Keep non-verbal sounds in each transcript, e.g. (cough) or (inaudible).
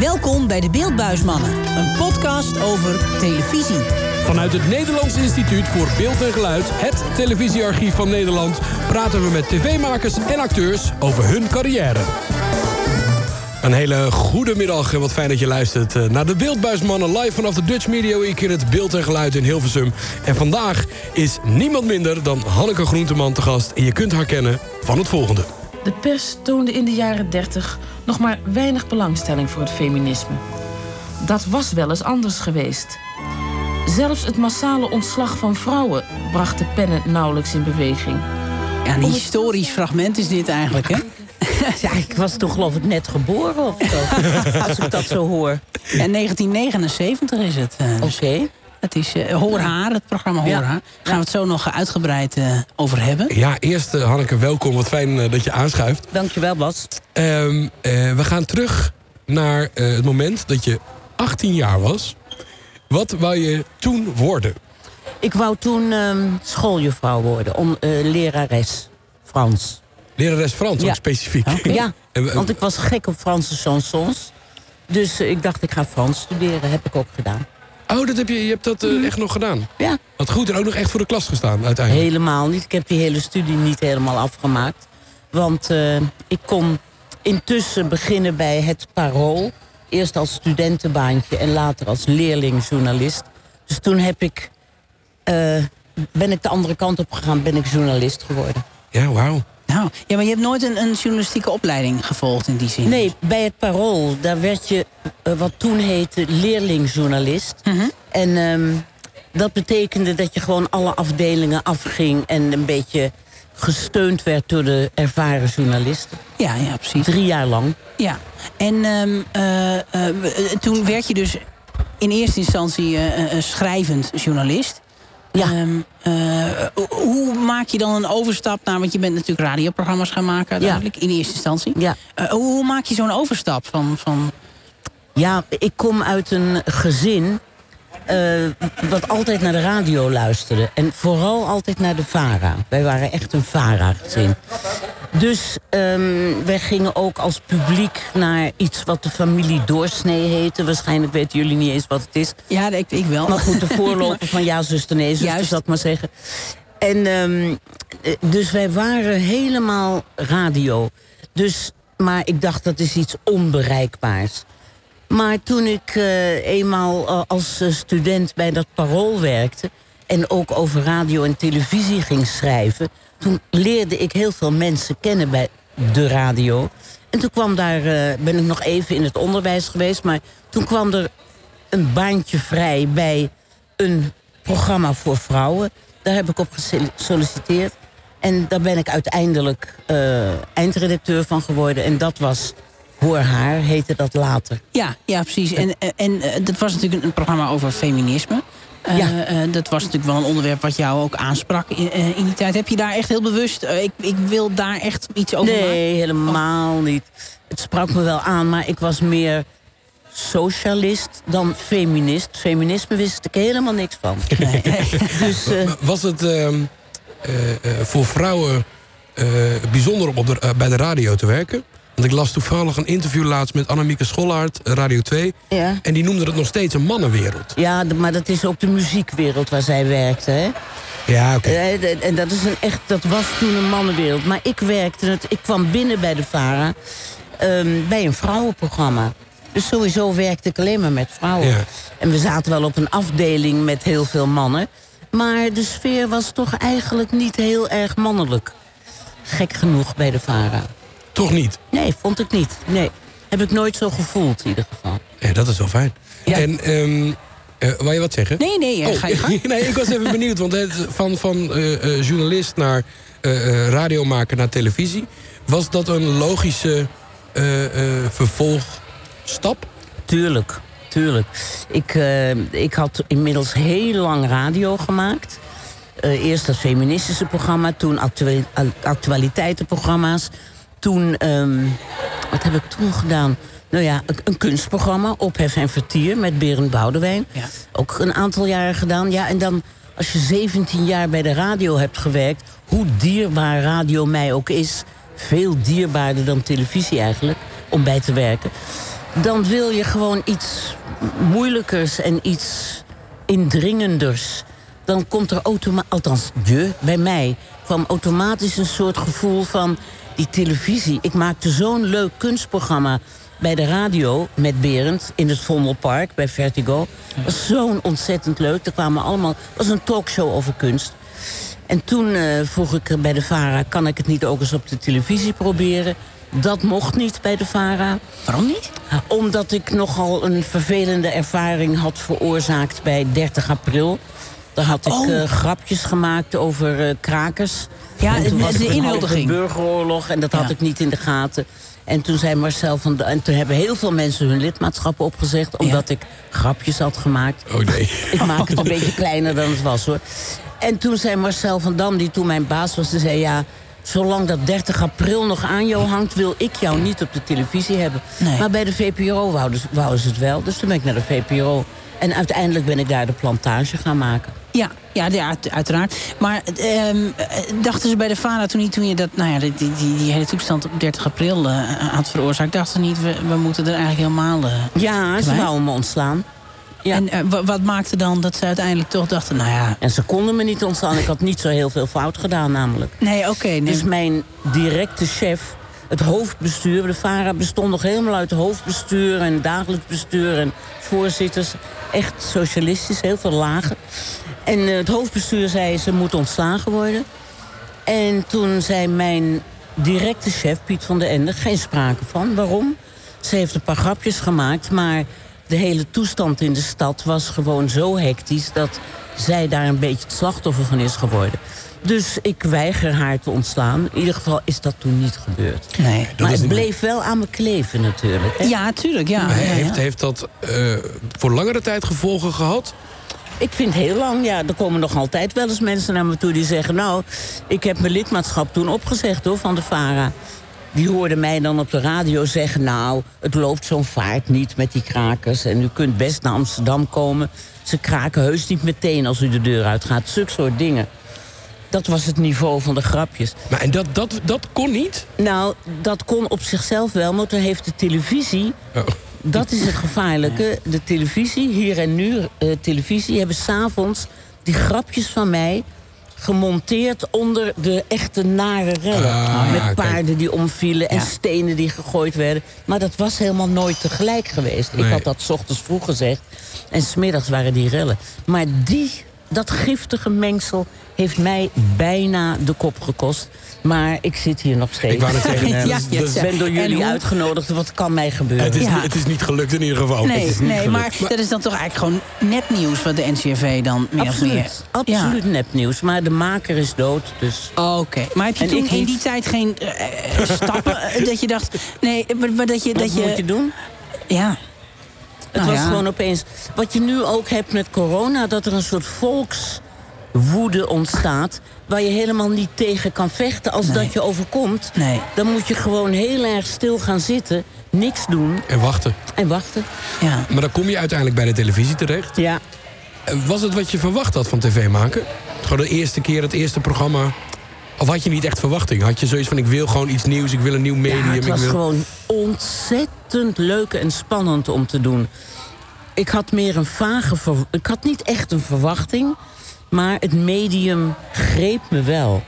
Welkom bij de Beeldbuismannen, een podcast over televisie. Vanuit het Nederlands Instituut voor Beeld en Geluid, het televisiearchief van Nederland, praten we met tv-makers en acteurs over hun carrière. Een hele goede middag en wat fijn dat je luistert eh, naar de Beeldbuismannen live vanaf de Dutch Media Week in het Beeld en Geluid in Hilversum. En vandaag is niemand minder dan Hanneke Groenteman te gast en je kunt haar kennen van het volgende. De pers toonde in de jaren 30 nog maar weinig belangstelling voor het feminisme. Dat was wel eens anders geweest. Zelfs het massale ontslag van vrouwen bracht de pennen nauwelijks in beweging. Ja, een historisch fragment is dit eigenlijk, hè? (laughs) Ja, ik was toch geloof ik net geboren of zo. als ik dat zo hoor. En 1979 is het. Uh, Oké. Het is uh, Hoor Haar, het programma Hoor. Haar. Daar gaan we het zo nog uitgebreid uh, over hebben. Ja, eerst uh, Hanneke, welkom. Wat fijn uh, dat je aanschuift. Dankjewel, Bas. Um, we gaan terug naar het moment dat je 18 jaar was. Wat wou je toen worden? Ik wou toen um, schooljuffrouw worden, om, lerares Frans. Lerares Frans, ja. ook specifiek? Okay. (laughs) Ja, want ik was gek op Franse chansons. Dus ik dacht, ik ga Frans studeren. Heb ik ook gedaan. Oh, dat heb je, je hebt dat uh, echt nog gedaan? Ja. Wat goed, en ook nog echt voor de klas gestaan uiteindelijk? Helemaal niet. Ik heb die hele studie niet helemaal afgemaakt. Want uh, ik kon intussen beginnen bij het Parool. Eerst als studentenbaantje en later als leerlingjournalist. Dus toen heb ik, uh, ben ik de andere kant op gegaan, ben ik journalist geworden. Ja, wauw. Nou, ja, maar je hebt nooit een, een, journalistieke opleiding gevolgd in die zin? Nee, bij het Parool, daar werd je uh, wat toen heette leerlingjournalist. Mhm. En um, dat betekende dat je gewoon alle afdelingen afging... en een beetje gesteund werd door de ervaren journalisten. Ja, ja, precies. Drie jaar lang. Ja, en um, uh, uh, toen werd je dus in eerste instantie schrijvend journalist... Ja. Um, uh, hoe maak je dan een overstap naar... want je bent natuurlijk radioprogramma's gaan maken, duidelijk, ja. in eerste instantie. Ja. Uh, hoe maak je zo'n overstap van, van... Ja, ik kom uit een gezin... Uh, wat altijd naar de radio luisterde. En vooral altijd naar de VARA. Wij waren echt een VARA-gezin. Dus um, wij gingen ook als publiek naar iets wat de familie Doorsnee heette. Waarschijnlijk weten jullie niet eens wat het is. Ja, ik, ik wel. Maar goed, de (laughs) voorloper van Ja, zuster, nee, zuster, Juist. zal ik maar zeggen. En um, dus wij waren helemaal radio. Dus, maar ik dacht, dat is iets onbereikbaars. Maar toen ik uh, eenmaal uh, als student bij dat parool werkte... en ook over radio en televisie ging schrijven... toen leerde ik heel veel mensen kennen bij de radio. En toen kwam daar, ben ik nog even in het onderwijs geweest... maar toen kwam er een baantje vrij bij een programma voor vrouwen. Daar heb ik op gesolliciteerd. En daar ben ik uiteindelijk eindredacteur van geworden. En dat was... Hoor haar, heette dat later. Ja, ja precies. En, en, en dat was natuurlijk een programma over feminisme. Ja. Uh, uh, dat was natuurlijk wel een onderwerp wat jou ook aansprak in, uh, in die tijd. Heb je daar echt heel bewust... ik, ik wil daar echt iets over nee, maken? Nee, helemaal of... niet. Het sprak me wel aan, maar ik was meer socialist dan feminist. Feminisme wist ik helemaal niks van. (laughs) Nee. (laughs) dus, was het ehm, voor vrouwen bijzonder om op de, bij de radio te werken? Want ik las toevallig een interview laatst met Annemieke Schollaert, Radio 2. Ja. En die noemde het nog steeds een mannenwereld. Ja, maar dat is ook de muziekwereld waar zij werkte, hè? Ja, oké. Okay. En dat, is een echt, dat was toen een mannenwereld. Maar ik werkte het, ik kwam binnen bij de VARA um, bij een vrouwenprogramma. Dus sowieso werkte ik alleen maar met vrouwen. Ja. En we zaten wel op een afdeling met heel veel mannen. Maar de sfeer was toch eigenlijk niet heel erg mannelijk. Gek genoeg bij de VARA. Toch niet? Nee, vond ik niet. Nee. Heb ik nooit zo gevoeld in ieder geval. Ja, dat is wel fijn. Ja. En um, uh, wou je wat zeggen? Nee, nee, oh, ga je gang. (laughs) nee, ik was even benieuwd. Want het, van, van uh, uh, journalist naar radiomaker naar televisie... was dat een logische vervolgstap? Tuurlijk, tuurlijk. Ik, ik had inmiddels heel lang radio gemaakt... Eerst dat feministische programma, toen actuali actualiteitenprogramma's. Toen, um, wat heb ik toen gedaan? Nou ja, een, een kunstprogramma, Ophef en Vertier, met Berend Boudewijn. Ja. Ook een aantal jaren gedaan. Ja, en dan, als je 17 jaar bij de radio hebt gewerkt... hoe dierbaar radio mij ook is... veel dierbaarder dan televisie eigenlijk, om bij te werken... dan wil je gewoon iets moeilijkers en iets indringenders. Dan komt er automatisch, althans je, bij mij, kwam automatisch een soort gevoel van die televisie. Ik maakte zo'n leuk kunstprogramma bij de radio met Berend in het Vondelpark bij Vertigo. Dat was zo'n ontzettend leuk. Er kwamen allemaal, het was een talkshow over kunst. En toen eh, vroeg ik bij de VARA... kan ik het niet ook eens op de televisie proberen? Dat mocht niet bij de VARA. Waarom niet? Omdat ik nogal een vervelende ervaring had veroorzaakt bij 30 april. Daar had ik Oh. eh, grapjes gemaakt over eh, krakers. Ja, En toen de- was de een inhuldiging. halve burgeroorlog en dat had ik niet in de gaten. En toen zei Marcel van... De, en toen hebben heel veel mensen hun lidmaatschap opgezegd... omdat ik grapjes had gemaakt. Oh nee. (laughs) Ik maak het een (laughs) beetje kleiner dan het was, hoor. En toen zei Marcel van Dam, die toen mijn baas was... die zei, ja, zolang dat 30 april nog aan jou hangt... wil ik jou niet op de televisie hebben. Nee. Maar bij de VPRO wouden, ze- wouden ze het wel. Dus toen ben ik naar de VPRO. En uiteindelijk ben ik daar de plantage gaan maken. Ja, ja, ja uit- uiteraard. Maar ehm, eh, dachten ze bij de VARA toen, niet- toen je dat, nou ja, die, die, die hele toestand op 30 april eh, had veroorzaakt... dachten ze niet, we, we moeten er eigenlijk helemaal... eh, Ja, ze wouden me ontslaan. Ja. En wa- wat maakte dan dat ze uiteindelijk toch dachten, nou ja... En ze konden me niet ontslaan. Ik had niet zo heel veel fout gedaan namelijk. Nee, oké. nee. Dus mijn directe chef, het hoofdbestuur... de VARA bestond nog helemaal uit hoofdbestuur... en dagelijks bestuur en voorzitters. Echt socialistisch, heel veel lagen. En eh, het hoofdbestuur zei ze moet ontslagen worden. En toen zei mijn directe chef, Piet van der Ende... geen sprake van. Waarom? Ze heeft een paar grapjes gemaakt, maar... de hele toestand in de stad was gewoon zo hectisch... dat zij daar een beetje het slachtoffer van is geworden. Dus ik weiger haar te ontslaan. In ieder geval is dat toen niet gebeurd. Nee. Dat maar het niet- bleef wel aan me kleven natuurlijk. hè. Ja, tuurlijk, ja. Maar ja, ja. heeft, heeft dat eh, voor langere tijd gevolgen gehad? Ik vind heel lang, ja, er komen nog altijd wel eens mensen naar me toe die zeggen... nou, ik heb mijn lidmaatschap toen opgezegd hoor, van de VARA. Die hoorden mij dan op de radio zeggen... nou, het loopt zo'n vaart niet met die krakers... en u kunt best naar Amsterdam komen. Ze kraken heus niet meteen als u de deur uitgaat. Zulke soort dingen. Dat was het niveau van de grapjes. Maar en dat, dat, dat kon niet? Nou, dat kon op zichzelf wel, maar toen heeft de televisie... Oh. Dat is het gevaarlijke. De televisie, hier en nu, eh, televisie... hebben s'avonds die grapjes van mij gemonteerd onder de echte nare rellen. Ah, met kijk. paarden die omvielen en Ja. stenen die gegooid werden. Maar dat was helemaal nooit tegelijk geweest. Ik had dat 's ochtends vroeg gezegd. En smiddags waren die rellen. Maar die, dat giftige mengsel heeft mij bijna de kop gekost. Maar ik zit hier nog steeds. Ik wou (laughs) Ja, ja, ik ja. ben door jullie hoe- uitgenodigd. Wat kan mij gebeuren? Het is, Ja. het is niet gelukt in ieder geval. Nee, Het nee gelukt. maar dat is dan toch eigenlijk gewoon nepnieuws... wat de NCRV dan meer of meer... Absoluut, absoluut nepnieuws. Maar de maker is dood, dus... Ja. Oké, maar heb je En toen in die tijd geen eh, eh, stappen (laughs) eh, dat je dacht... Nee, maar, maar dat je... Wat Dat moet je doen? ja, Het Nou was ja. gewoon opeens... Wat je nu ook hebt met corona, dat er een soort volkswoede ontstaat... waar je helemaal niet tegen kan vechten. Als Nee. dat je overkomt, Nee. dan moet je gewoon heel erg stil gaan zitten... niks doen En wachten. en wachten. ja. Maar dan kom je uiteindelijk bij de televisie terecht. Ja, Eh, Was het wat je verwacht had van tv maken? Gewoon de eerste keer, het eerste programma. Of had je niet echt verwachting? Had je zoiets van, ik wil gewoon iets nieuws, ik wil een nieuw medium. Ja, het ik was wil... gewoon ontzettend leuk en spannend om te doen. Ik had meer een vage... ver- Ik had niet echt een verwachting... maar het medium greep me wel.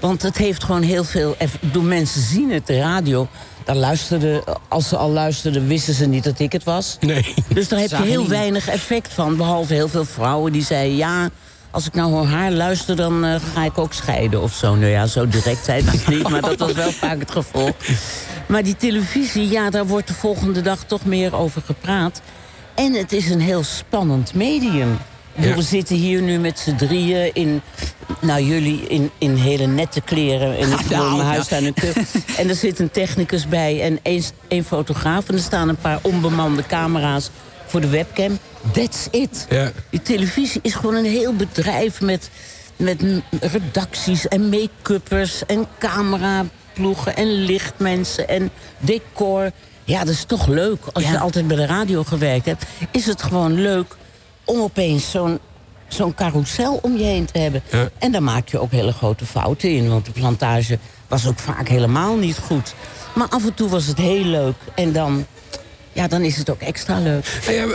Want het heeft gewoon heel veel... Ik bedoel, mensen zien het, de radio... Daar luisterden, als ze al luisterden, wisten ze niet dat ik het was. Nee. Dus daar heb je heel niet. weinig effect van. Behalve heel veel vrouwen die zeiden... ja, als ik nou naar haar luister, dan eh, ga ik ook scheiden of zo. Nou ja, zo direct zei het niet, maar dat was wel vaak het gevolg. Maar die televisie, ja, daar wordt de volgende dag toch meer over gepraat. En het is een heel spannend medium. Ja. We zitten hier nu met z'n drieën in... Nou, jullie in, in hele nette kleren. En (laughs) ik Nou, woon in mijn huis en een keuken. (laughs) En er zit een technicus bij en één, één fotograaf. En er staan een paar onbemande camera's voor de webcam. That's it. Ja. Die televisie is gewoon een heel bedrijf met, met redacties en make-uppers en cameraploegen en lichtmensen en decor. Ja, dat is toch leuk. Als Ja. je altijd bij de radio gewerkt hebt, is het gewoon leuk om opeens zo'n zo'n carousel om je heen te hebben. Ja. En daar maak je ook hele grote fouten in. Want de plantage was ook vaak helemaal niet goed. Maar af en toe was het heel leuk. En dan ja, dan is het ook extra leuk. Ja,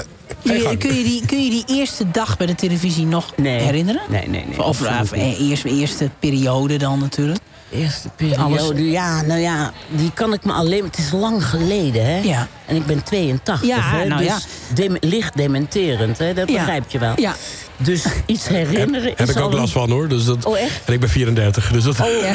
Kun je, gang. kun, je die, kun je die eerste dag bij de televisie nog Nee. herinneren? Nee, nee, nee, Of, of, eh, eerst, eerste periode dan natuurlijk. Eerste periode, Alles- ja, nou ja, die kan ik me alleen... Het is lang geleden, hè? Ja. En ik ben 82, Ja, hè? nou dus ja. dem- licht dementerend, hè? Dat begrijp je wel. Ja. Dus iets herinneren Heb is ik ook last een- van hoor. Dus dat, Oh, echt? En ik ben 34. Dus dat, Oh, ja.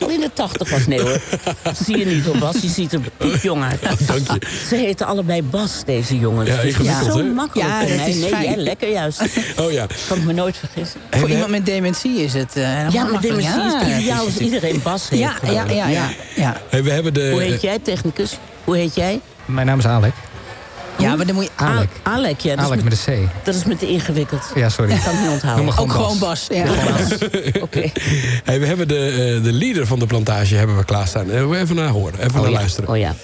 al in de 80 was. Nee hoor, dat zie je niet op Bas. Je ziet er piepjong uit. Dank je. Ze heten allebei Bas, deze jongens. Ja, Dus zo makkelijk Ja, mij. is Nee, fijn. jij lekker juist. Oh ja. Kan ik me nooit vergissen. Voor iemand met dementie is het eh, Ja, maar makkelijk. dementie is Ja, het ideaal is- als iedereen Bas heeft. Ja, ja, ja, ja, ja. hey, we hebben de... Hoe heet jij, technicus? Hoe heet jij? Mijn naam is Alek. Ja, maar dan moet je... Alek. Alek, ja. Dat, Alek is met met, een C. dat is met de ingewikkeld. Ja, sorry. Ik kan het niet onthouden. Noem me Ook gewoon Bas. Ja. Oké. (laughs) Hey, we hebben de, eh, de leader van de plantage hebben we klaarstaan. Eh, even naar horen. Even naar ja. luisteren. Oh ja.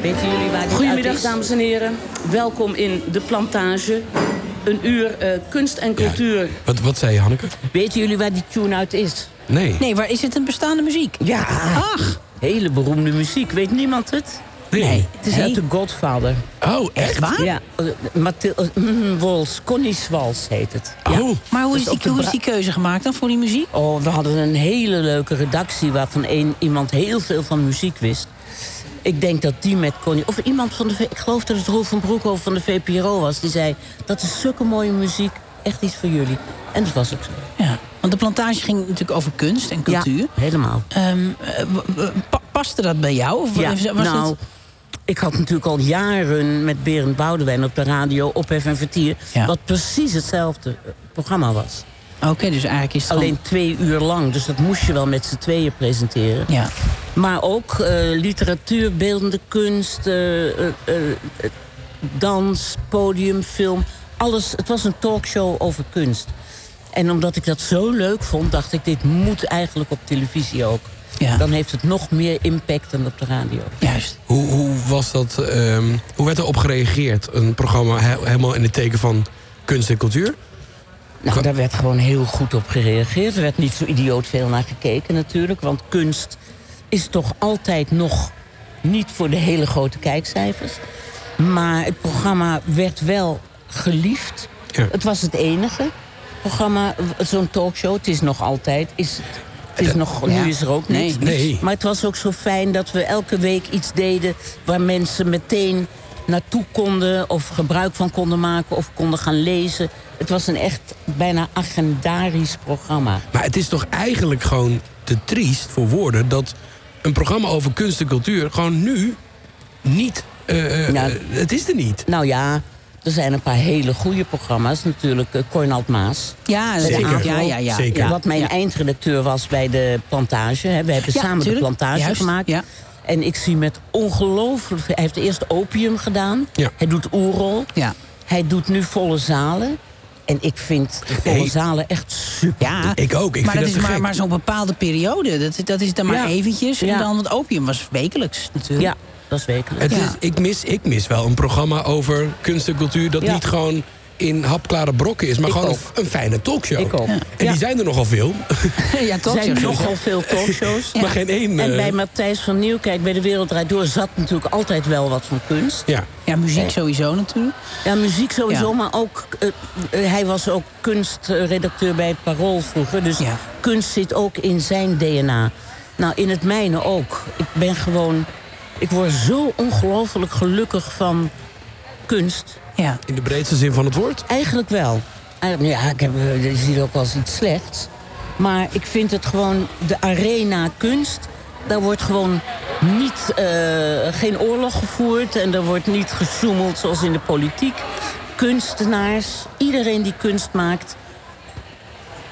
Weten jullie waar dit Goedemiddag, uit is? dames en heren. Welkom in de plantage. Een uur eh, kunst en cultuur. Wat, wat zei je, Hanneke? Weten jullie waar die tune uit is? Nee. Nee, waar is het een bestaande muziek? Ja. Ach, Hele beroemde muziek. Weet niemand het? Nee. Het is uit The Godfather. Oh, echt? waar? Ja. uh, Mathilde mm, Wals. Connie Swals heet het. Ja. Oh. maar hoe is, die, hoe is die keuze gemaakt dan voor die muziek? Oh, we hadden een hele leuke redactie waarvan een, iemand heel veel van muziek wist. Ik denk dat die met Connie... Of iemand van de... Ik geloof dat het Roel van Broekhoven van de VPRO was. Die zei, dat is zulke mooie muziek. Echt iets voor jullie. En dat was ook zo. Ja, want de plantage ging natuurlijk over kunst en cultuur. Ja, helemaal. Pa- paste dat bij jou? Of Ja, was nou, het... ik had natuurlijk al jaren met Berend Boudewijn op de radio... Ophef en Vertier, Ja. wat precies hetzelfde eh, programma was. Oké, dus eigenlijk is het Alleen twee uur lang, dus dat moest je wel met z'n tweeën presenteren. Ja. Maar ook eh, literatuur, beeldende kunst, eh, eh, dans, podium, film. Alles. Het was een talkshow over kunst. En omdat ik dat zo leuk vond, dacht ik, dit moet eigenlijk op televisie ook. Ja. Dan heeft het nog meer impact dan op de radio. Juist. Hoe, hoe was dat? ehm, hoe werd erop gereageerd? Een programma he- helemaal in het teken van kunst en cultuur? Nou, daar werd gewoon heel goed op gereageerd. Er werd niet zo idioot veel naar gekeken natuurlijk. Want kunst is toch altijd nog niet voor de hele grote kijkcijfers. Maar het programma werd wel geliefd. Ja. Het was het enige programma, zo'n talkshow. Het is nog altijd. Is, het is nog, Ja. Nu is er ook Nee. niet. Nee. Maar het was ook zo fijn dat we elke week iets deden... waar mensen meteen naartoe konden of gebruik van konden maken... of konden gaan lezen. Het was een echt bijna agendarisch programma. Maar het is toch eigenlijk gewoon te triest voor woorden... dat een programma over kunst en cultuur gewoon nu niet... eh, eh, Ja. eh, het is er niet. Nou ja, er zijn een paar hele goede programma's. Natuurlijk uh, Cornald Maas. Ja, Zeker. ja, ja, ja. Zeker. Ja. Wat mijn Ja. eindredacteur was bij de plantage. Hè. We hebben Ja, samen tuurlijk. de plantage Juist, gemaakt. ja. En ik zie met ongelooflijk... Hij heeft eerst opium gedaan. Ja. Hij doet oerol. Ja. Hij doet nu volle zalen. En ik vind de volle Nee. zalen echt super. Ja, Ik ook, ik maar vind dat dat is maar, maar zo'n bepaalde periode. Dat, dat is dan maar Ja. eventjes. En dan, want opium was wekelijks natuurlijk. Ja, dat is wekelijks. Het Ja. is, ik, mis, ik mis wel een programma over kunst en cultuur... dat Ja. niet gewoon in hapklare brokken is... maar Ik gewoon ook. een, een fijne talkshow. Ik ook. En Ja. die zijn er nogal veel. (laughs) ja, toch? Er zijn nogal veel talkshows. (laughs) Maar geen één... En eh, bij Matthijs van Nieuwkijk, bij De Wereld Draait Door... zat natuurlijk altijd wel wat van kunst. ja. Ja, muziek sowieso natuurlijk. Ja, muziek sowieso, Ja. maar ook... eh, eh, hij was ook kunstredacteur bij het Parool vroeger. Dus Ja. kunst zit ook in zijn DNA. Nou, in het mijne ook. Ik ben gewoon... Ik word zo ongelooflijk gelukkig van kunst. Ja. In de breedste zin van het woord. Eigenlijk wel. Eigenlijk, ja, ik heb, eh, je ziet ook wel eens iets slechts. Maar ik vind het gewoon de arena kunst. Daar wordt gewoon niet, eh, geen oorlog gevoerd. En er wordt niet gesjoemeld zoals in de politiek. Kunstenaars, iedereen die kunst maakt...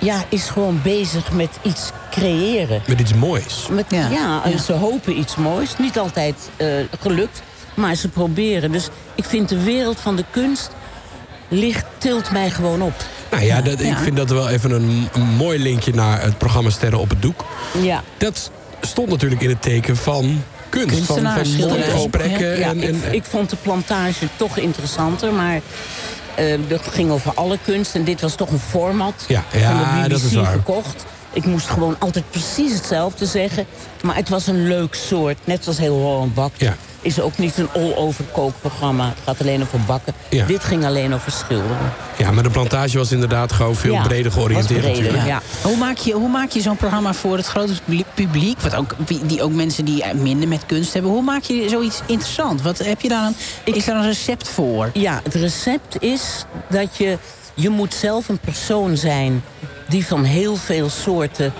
Ja, is gewoon bezig met iets creëren. Met iets moois. Met, Ja, ja, en ja. ze hopen iets moois. Niet altijd eh, gelukt, maar ze proberen. Dus ik vind de wereld van de kunst ligt, tilt mij gewoon op. Nou ja, dat, ik vind dat wel even een, een mooi linkje naar het programma Sterren op het Doek. Ja. Dat stond natuurlijk in het teken van kunst. Van, van gesprekken. Ja, en, en, ik, ik vond de plantage toch interessanter, maar eh dat ging over alle kunst. En dit was toch een format Ja, van ja, de BBC dat is waar. gekocht. Ik moest gewoon altijd precies hetzelfde zeggen. Maar het was een leuk soort, net zoals heel Holland Bakt. Ja. Is ook niet een all-over kookprogramma. Het gaat alleen over bakken. Ja. Dit ging alleen over schilderen. Ja, maar de plantage was inderdaad gewoon veel Ja, breder georiënteerd breder, natuurlijk. ja. Hoe maak je, hoe maak je zo'n programma voor het grote publiek-? Wat ook, die ook mensen die minder met kunst hebben. Hoe maak je zoiets interessant? Wat, heb je daar een, is daar een recept voor? Ja, het recept is dat je... Je moet zelf een persoon zijn die van heel veel soorten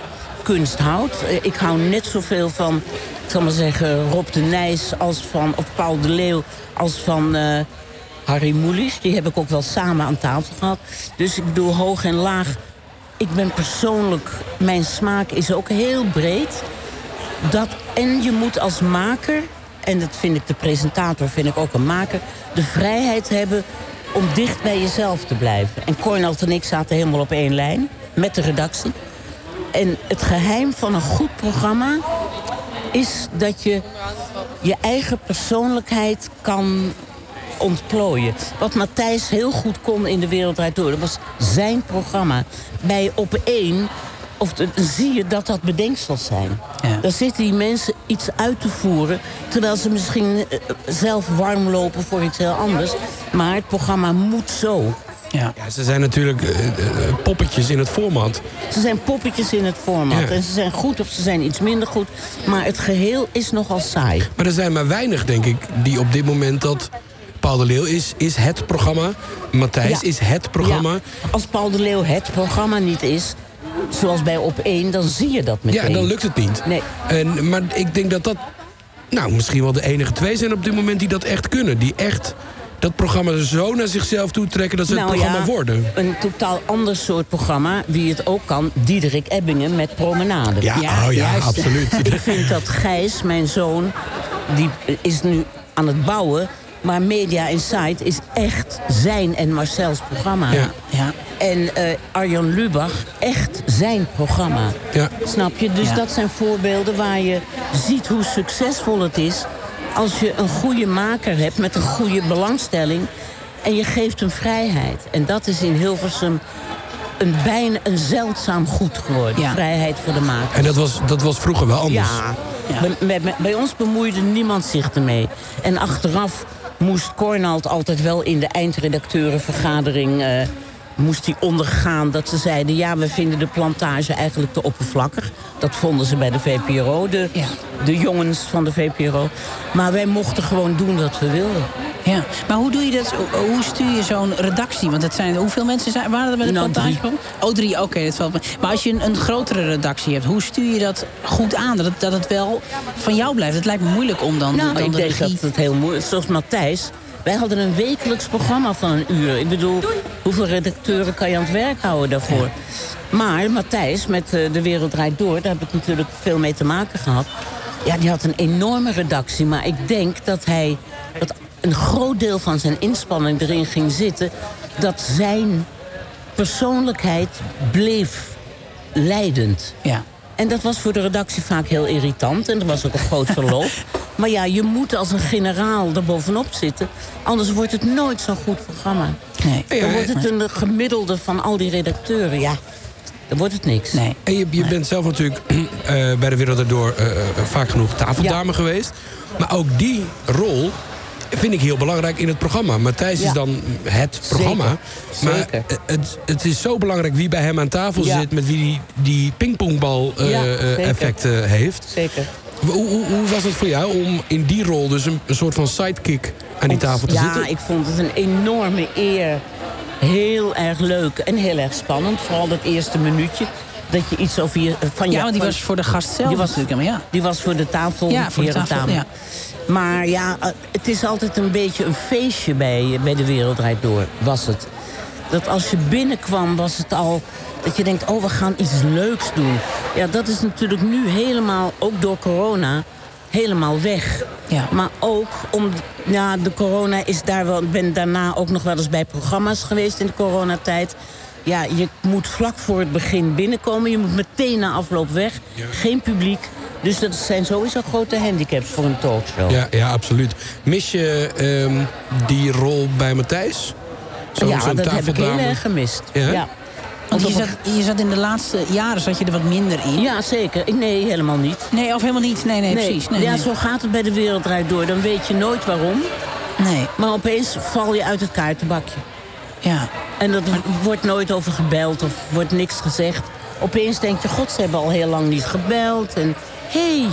kunst houdt. Eh, Ik hou net zoveel van, ik maar zeggen, Rob de Nijs... als van, of Paul de Leeuw, als van eh, Harry Mulisch. Die heb ik ook wel samen aan tafel gehad. Dus ik bedoel, hoog en laag. Ik ben persoonlijk, mijn smaak is ook heel breed. Dat, en je moet als maker, en dat vind ik de presentator, vind ik ook een maker... de vrijheid hebben om dicht bij jezelf te blijven. En Cornald en ik zaten helemaal op één lijn, met de redactie. En het geheim van een goed programma is dat je je eigen persoonlijkheid kan ontplooien. Wat Matthijs heel goed kon in de Wereld Door... dat was zijn programma. Bij Op één of zie je dat dat bedenksels zijn. Ja. Daar zitten die mensen iets uit te voeren... terwijl ze misschien eh, zelf warm lopen voor iets heel anders. Maar het programma moet zo. Ja. Ja, ze zijn natuurlijk eh, eh, poppetjes in het format. Ze zijn poppetjes in het format. Ja. En ze zijn goed of ze zijn iets minder goed. Maar het geheel is nogal saai. Maar er zijn maar weinig, denk ik, die op dit moment dat... Paul de Leeuw is, is het programma. Matthijs Ja. is het programma. Ja, als Paul de Leeuw het programma niet is... zoals bij Op 1, dan zie je dat meteen. Ja, dan lukt het niet. Nee. En, maar ik denk dat dat nou, misschien wel de enige twee zijn op dit moment die dat echt kunnen. Die echt dat programma zo naar zichzelf toe trekken dat ze het programma Nou ja, worden. Een totaal ander soort programma, wie het ook kan... Diederik Ebbingen met Promenade. Ja, Ja, oh ja, juist. absoluut. (laughs) Ik vind dat Gijs, mijn zoon, die is nu aan het bouwen... maar Media Insight is echt zijn en Marcel's programma. Ja. Ja. En eh, Arjan Lubach, echt zijn programma. Ja. Snap je? Dus Ja. dat zijn voorbeelden waar je ziet hoe succesvol het is... als je een goede maker hebt met een goede belangstelling... en je geeft hem vrijheid. En dat is in Hilversum een, bijna een zeldzaam goed geworden. Ja. Vrijheid voor de maker. En dat was, dat was vroeger wel anders. Ja, Ja. Bij, bij- bij- bij ons bemoeide niemand zich ermee. En achteraf moest Cornald altijd wel in de eindredacteurenvergadering... eh, moest hij ondergaan dat ze zeiden... ja, we vinden de plantage eigenlijk te oppervlakkig. Dat vonden ze bij de VPRO, de, Ja. de jongens van de VPRO. Maar wij mochten gewoon doen wat we wilden. Ja, maar hoe doe je dat? Hoe- stuur je zo'n redactie? Want het zijn, hoeveel mensen zijn, waren er bij de Nou, plantage? drie. Oh, drie, oké. dat valt me. Maar als je een, een grotere redactie hebt, hoe stuur je dat goed aan? Dat het, dat het wel van jou blijft. Het lijkt me moeilijk om dan, Nou, dan ik de denk regie... dat het heel moeilijk is. Zoals Matthijs. Wij hadden een wekelijks programma van een uur. Ik bedoel, hoeveel redacteuren kan je aan het werk houden daarvoor? Maar Matthijs, met eh, De Wereld Draait Door... daar heb ik natuurlijk veel mee te maken gehad. Ja, die had een enorme redactie. Maar ik denk dat hij... dat een groot deel van zijn inspanning erin ging zitten... dat zijn persoonlijkheid bleef leidend. Ja. En dat was voor de redactie vaak heel irritant. En er was ook een groot verloop. (laughs) maar ja, je moet als een generaal er bovenop zitten. Anders wordt het nooit zo'n goed programma. Nee. Dan wordt het een gemiddelde van al die redacteuren. Ja, dan wordt het niks. Nee. En je, je bent zelf natuurlijk (clears throat) eh, bij de Wereld Erdoor eh, eh, vaak genoeg tafeldame geweest. Maar ook die rol vind ik heel belangrijk in het programma. Matthijs Ja. is dan het programma. Zeker. Maar Zeker. het, het is zo belangrijk wie bij hem aan tafel Ja. zit... met wie die, die pingpongbal eh, Ja, eh, zeker. effect eh, heeft. Zeker. Hoe, hoe, hoe was het voor jou om in die rol dus een, een soort van sidekick aan die tafel te ja, zitten? ik vond het een enorme eer. Heel erg leuk en heel erg spannend. Vooral dat eerste minuutje. Dat je iets over je... Van Ja, want die van- was voor de gast zelf Die was- natuurlijk. Maar ja. Die was voor de tafel. Ja, voor de tafel, ja. Maar ja, eh, het is altijd een beetje een feestje bij, bij de Wereld Draait Door, was het. Dat als je binnenkwam, was het al dat je denkt, oh, we gaan iets leuks doen. Ja, dat is natuurlijk nu helemaal, ook door corona, helemaal weg. Ja. Maar ook om, ja, de corona is daar wel, ik ben daarna ook nog wel eens bij programma's geweest in de coronatijd. Ja, je moet vlak voor het begin binnenkomen. Je moet meteen na afloop weg. Geen publiek. Dus dat zijn sowieso grote handicaps voor een talkshow. Ja, ja, absoluut. Mis je ehm, die rol bij Matthijs? Zo- ja dat heb ik heel erg gemist. Ja? Ja. Want je zat, je zat in de laatste jaren zat je er wat minder in. Ja, zeker. Nee, helemaal niet. Nee, of helemaal niet. Nee, nee, precies. Nee, ja, nee. zo gaat het bij de wereld draait door. Dan weet je nooit waarom. nee. Maar opeens val je uit het kaartenbakje. Ja. En er wordt nooit over gebeld of wordt niks gezegd. Opeens denk je, god, ze hebben al heel lang niet gebeld. En hé, hey.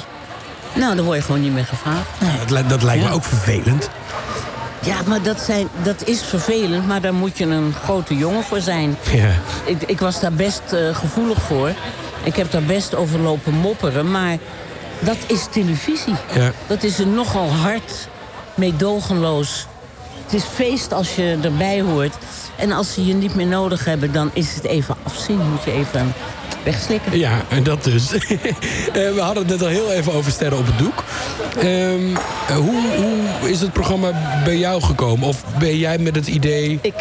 nou, dan word je gewoon niet meer gevraagd. Dat, li- dat lijkt me ook vervelend. Ja, maar dat, zijn, dat is vervelend, maar daar moet je een grote jongen voor zijn. Ja. Ik, ik was daar best eh, gevoelig voor. Ik heb daar best over lopen mopperen, maar dat is televisie. Ja. Dat is een nogal hard, meedogenloos. Het is feest als je erbij hoort. En als ze je niet meer nodig hebben, dan is het even afzien. Moet je even wegslikken. Ja, en dat dus. (laughs) Eh, We hadden het net al heel even over Sterren op het Doek. Ehm, eh, hoe, hoe is het programma bij jou gekomen? Of ben jij met het idee... Ik,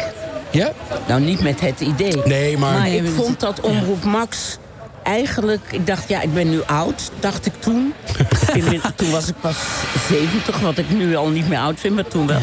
Ja? nou, niet met het idee. Nee, maar... Maar ik vond dat Omroep Max eigenlijk... Ik dacht, ja, ik ben nu oud, dacht ik toen. (laughs) Toen was ik pas 70, wat ik nu al niet meer oud vind, maar toen wel.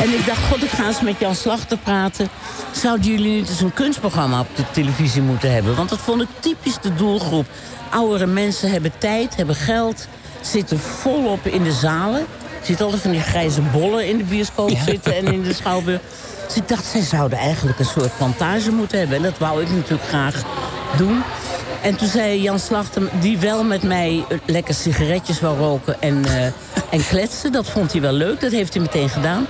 En ik dacht, god, ik ga eens met Jan Slachter praten. Zouden jullie niet eens een kunstprogramma op de televisie moeten hebben? Want dat vond ik typisch de doelgroep. Oudere mensen hebben tijd, hebben geld... zitten volop in de zalen. Zitten altijd van die grijze bollen in de bioscoop zitten en in de (laughs) schouwburg. Dus ik dacht, zij zouden eigenlijk een soort plantage moeten hebben. En dat wou ik natuurlijk graag doen. En toen zei Jan Slachter, die wel met mij eh, lekker sigaretjes wou roken en, eh, en kletsen. Dat vond hij wel leuk, dat heeft hij meteen gedaan.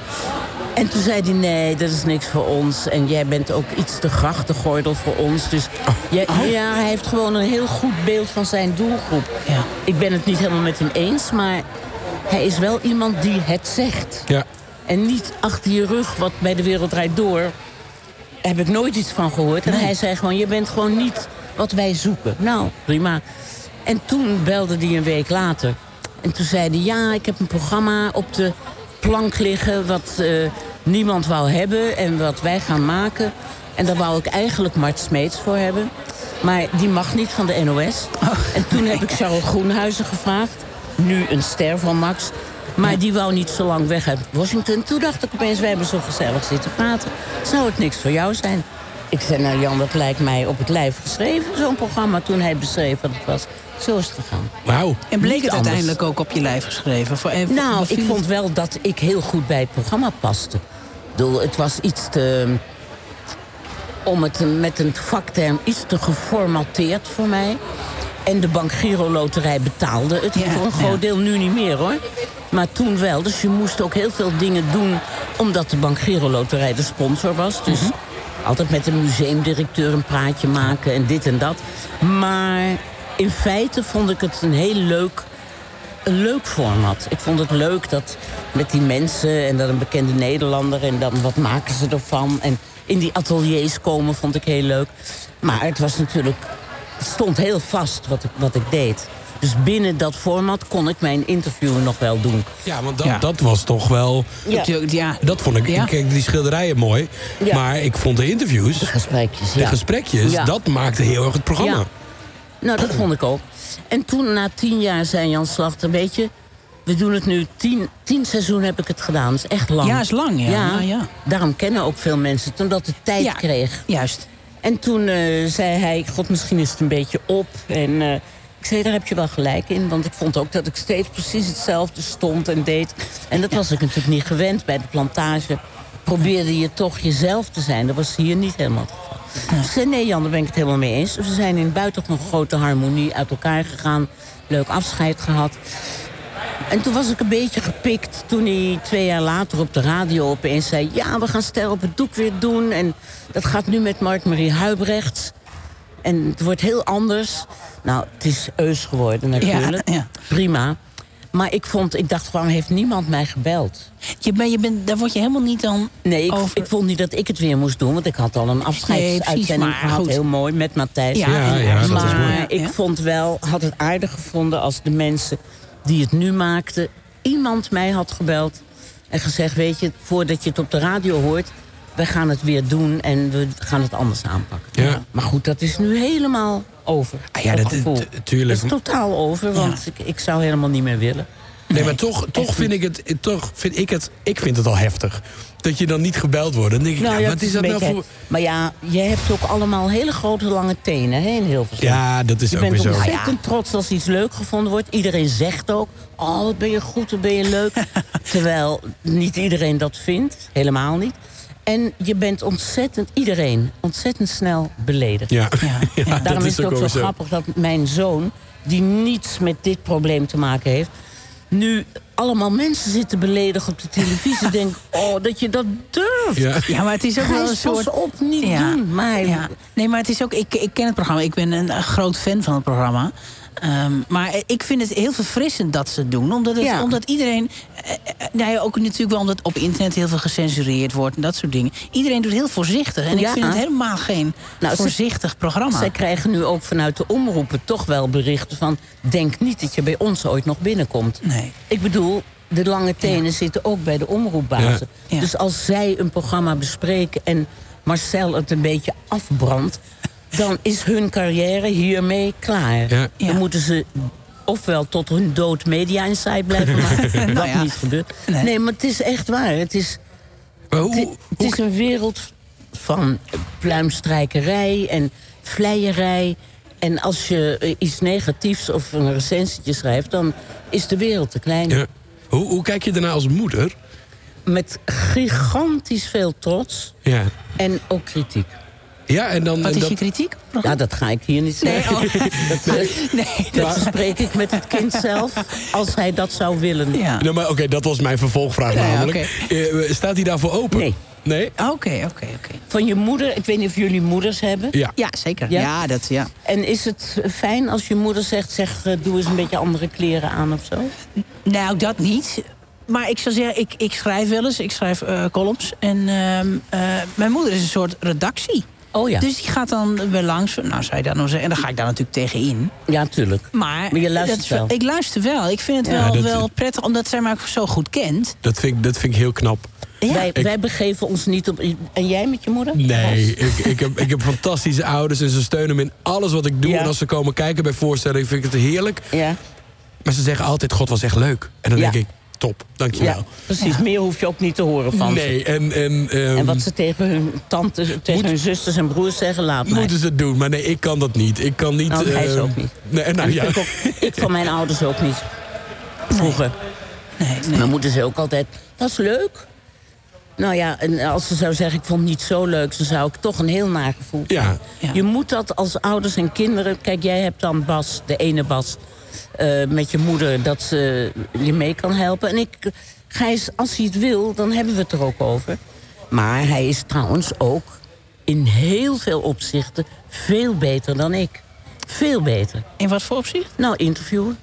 En toen zei hij, nee, dat is niks voor ons. En jij bent ook iets te grachtengordel voor ons. Dus jij- ja, hij heeft gewoon een heel goed beeld van zijn doelgroep. Ja. Ik ben het niet helemaal met hem eens, maar hij is wel iemand die het zegt. Ja. En niet achter je rug, wat bij de wereld draait door... heb ik nooit iets van gehoord. En hij zei gewoon, je bent gewoon niet wat wij zoeken. Nou, prima. En toen belde hij een week later. En toen zei hij, ja, ik heb een programma op de plank liggen... wat eh, niemand wou hebben en wat wij gaan maken. En daar wou ik eigenlijk Mart Smeets voor hebben. Maar die mag niet van de NOS. en toen heb ik Charles Groenhuizen gevraagd. Nu een ster van Max. Maar die wou niet zo lang weg uit Washington. Toen dacht ik opeens, wij hebben zo gezellig zitten praten. Zou het niks voor jou zijn? Ik zei, nou Jan, dat lijkt mij op het lijf geschreven, zo'n programma. Toen hij beschreef wat het was. Zo is het gegaan. Wauw. En bleek het anders. uiteindelijk ook op je lijf geschreven? Voor, even, Nou, ik vond wel dat ik heel goed bij het programma paste. Ik bedoel, het was iets te... Om het met een vakterm iets te geformateerd voor mij. En de Bank Giro Loterij betaalde het Ja, voor een groot ja. deel. Nu niet meer hoor. Maar toen wel. Dus je moest ook heel veel dingen doen... omdat de Bank Giro Loterij de sponsor was. Dus altijd met de museumdirecteur een praatje maken en dit en dat. Maar in feite vond ik het een heel leuk een leuk format. Ik vond het leuk dat met die mensen en dan een bekende Nederlander... en dan wat maken ze ervan. En in die ateliers komen vond ik heel leuk. Maar het was natuurlijk... Stond heel vast wat ik, wat ik deed. Dus binnen dat format kon ik mijn interview nog wel doen. Ja, want dat, Ja. dat was toch wel... Ja. Dat vond ik... Ja. Kijk, die schilderijen mooi. Ja. Maar ik vond de interviews, Gesprekjes, de gesprekjes... Ja. dat maakte heel erg het programma. Ja. Nou, dat vond ik ook. En toen, na tien jaar, zei Jan Slachter... weet je, we doen het nu... Tien, tien seizoenen heb ik het gedaan. Dat is echt lang. Ja, is lang, ja. Ja, ja. Daarom kennen ook veel mensen het, omdat het tijd Ja. kreeg. Juist. En toen eh, zei hij, god, misschien is het een beetje op. En eh, ik zei, daar heb je wel gelijk in. Want ik vond ook dat ik steeds precies hetzelfde stond en deed. En dat was ik natuurlijk niet gewend bij de plantage. Probeerde je toch jezelf te zijn. Dat was hier niet helemaal het geval. Zei, nee Jan, daar ben ik het helemaal mee eens. We zijn in buitengewoon grote harmonie uit elkaar gegaan. Leuk afscheid gehad. En toen was ik een beetje gepikt toen hij twee jaar later op de radio opeens zei... ja, we gaan Ster op het doek weer doen. En dat gaat nu met Mark-Marie Huibrechts. En het wordt heel anders. Nou, het is eus geworden natuurlijk. Ja, ja. Prima. Maar ik vond, ik dacht, waarom heeft niemand mij gebeld? Je ben, je bent, daar word je helemaal niet dan Nee, ik, over... ik vond niet dat ik het weer moest doen. Want ik had al een afscheidsuitzending gehad. goed. Heel mooi, met Matthijs. Ja, Ja, ja, dat maar is mooi. Ik ja. vond wel, had het aardig gevonden als de mensen die het nu maakten... iemand mij had gebeld en gezegd... weet je, voordat je het op de radio hoort... we gaan het weer doen en we gaan het anders aanpakken. Ja. Maar goed, dat is nu helemaal over. Ah ja, dat- tuurlijk. Is totaal over, want ik, ik zou helemaal niet meer willen. Nee, maar toch, toch vind ik het, toch vind ik het, ik vind het al heftig. Dat je dan niet gebeld wordt. Dan denk ik, nou, ja, wat is dat nou voor... Maar ja, jij hebt ook allemaal hele grote lange tenen hè, in Hilversum. Ja, dat is Je ook bent weer zo. ontzettend trots als iets leuk gevonden wordt. Iedereen zegt ook, oh, wat ben je goed, wat ben je leuk. (laughs) Terwijl niet iedereen dat vindt, helemaal niet. En je bent ontzettend, iedereen, ontzettend snel beledigd. Ja, Ja, (laughs) ja, Daarom is het ook zo grappig dat mijn zoon, die niets met dit probleem te maken heeft, nu allemaal mensen zitten beledigen op de televisie. (laughs) denk, oh, dat je dat durft. Ja. Ja, maar het is ook wel een soort... pas op, niet doen. Maar ja. Nee, maar het is ook... Ik, ik ken het programma. Ik ben een, groot fan van het programma. Ehm, maar ik vind het heel verfrissend dat ze het doen. Omdat, het, Ja. omdat iedereen... eh, eh, nou ja, ook natuurlijk wel omdat op internet heel veel gecensureerd wordt... en dat soort dingen. Iedereen doet heel voorzichtig. En Ja. ik vind het helemaal geen Nou, ze- voorzichtig programma. Zij krijgen nu ook vanuit de omroepen toch wel berichten van... denk niet dat je bij ons ooit nog binnenkomt. Nee. Ik bedoel, de lange tenen zitten ook bij de omroepbazen. Dus als zij een programma bespreken en Marcel het een beetje afbrandt... dan is hun carrière hiermee klaar. Ja. Ja. Dan moeten ze ofwel tot hun dood media inside blijven (laughs) maken... wat Nou ja. niet gebeurt. Nee. Nee. maar het is echt waar. Het is, Maar het, hoe, is een wereld van pluimstrijkerij en vleierij. En als je eh, iets negatiefs of een recensietje schrijft... dan is de wereld te klein. ja. hoe, hoe kijk je daarna als moeder? Met gigantisch veel trots Ja, en ook kritiek. Ja en dan... Wat en is dat, je kritiek? Ja, dat ga ik hier niet Nee, zeggen. oh. (laughs) Dat, (laughs) nee. dat bespreek ik met het kind zelf, als hij dat zou willen. Ja. Nou, maar oké, dat was mijn vervolgvraag Ja, namelijk. Eh, staat hij daarvoor open? Nee. Nee? Oké, oké, oké. Van je moeder, ik weet niet of jullie moeders hebben. Ja. Ja, zeker. Ja? Ja, dat, ja. En is het fijn als je moeder zegt... zeg, eh, doe eens een beetje andere kleren aan of zo? Nou, dat niet. Maar ik zou zeggen, ik, ik schrijf wel eens. Ik schrijf eh, columns. En ehm, eh, mijn moeder is een soort redactie. Oh ja. Dus die gaat dan weer langs. Nou, zou je dat nou zeggen? En dan ga ik daar natuurlijk tegen in. Ja, tuurlijk. Maar, Maar je luistert is wel. Ik luister wel. Ik vind het Ja, wel, dat- wel prettig, omdat zij mij zo goed kent. Dat vind, ik, dat vind ik heel knap. Ja. Wij, Ik- wij begeven ons niet op... En jij met je moeder? Nee, ik, ik, heb, ik heb (laughs) fantastische ouders en ze steunen me in alles wat ik doe. Ja. En als ze komen kijken bij voorstellingen vind ik het heerlijk. Ja, Maar ze zeggen altijd, God was echt leuk. En dan Ja. denk ik, top, dankjewel. ja precies. Meer hoef je ook niet te horen van ze. Nee, en... En, ehm, En wat ze tegen hun tantes, tegen Moet- hun zusters en broers zeggen, laat mij. moeten ze doen. Maar nee, ik kan dat niet. Ik kan niet... Nou, hij is ehm, ook niet. Nee, nou En ja. ik, ook, ik van mijn ouders ook niet. Vroeger. Nee, nee. Mijn moeder zei ook altijd, dat is leuk. Nou ja, en als ze zou zeggen, ik vond het niet zo leuk... dan zou ik toch een heel nagevoel Ja. Ja. Je moet dat als ouders en kinderen... Kijk, jij hebt dan Bas, de ene Bas, eh, met je moeder... dat ze je mee kan helpen. En ik, Gijs, als hij het wil, dan hebben we het er ook over. Maar hij is trouwens ook in heel veel opzichten... veel beter dan ik. Veel beter. In wat voor opzicht? Nou, interviewen.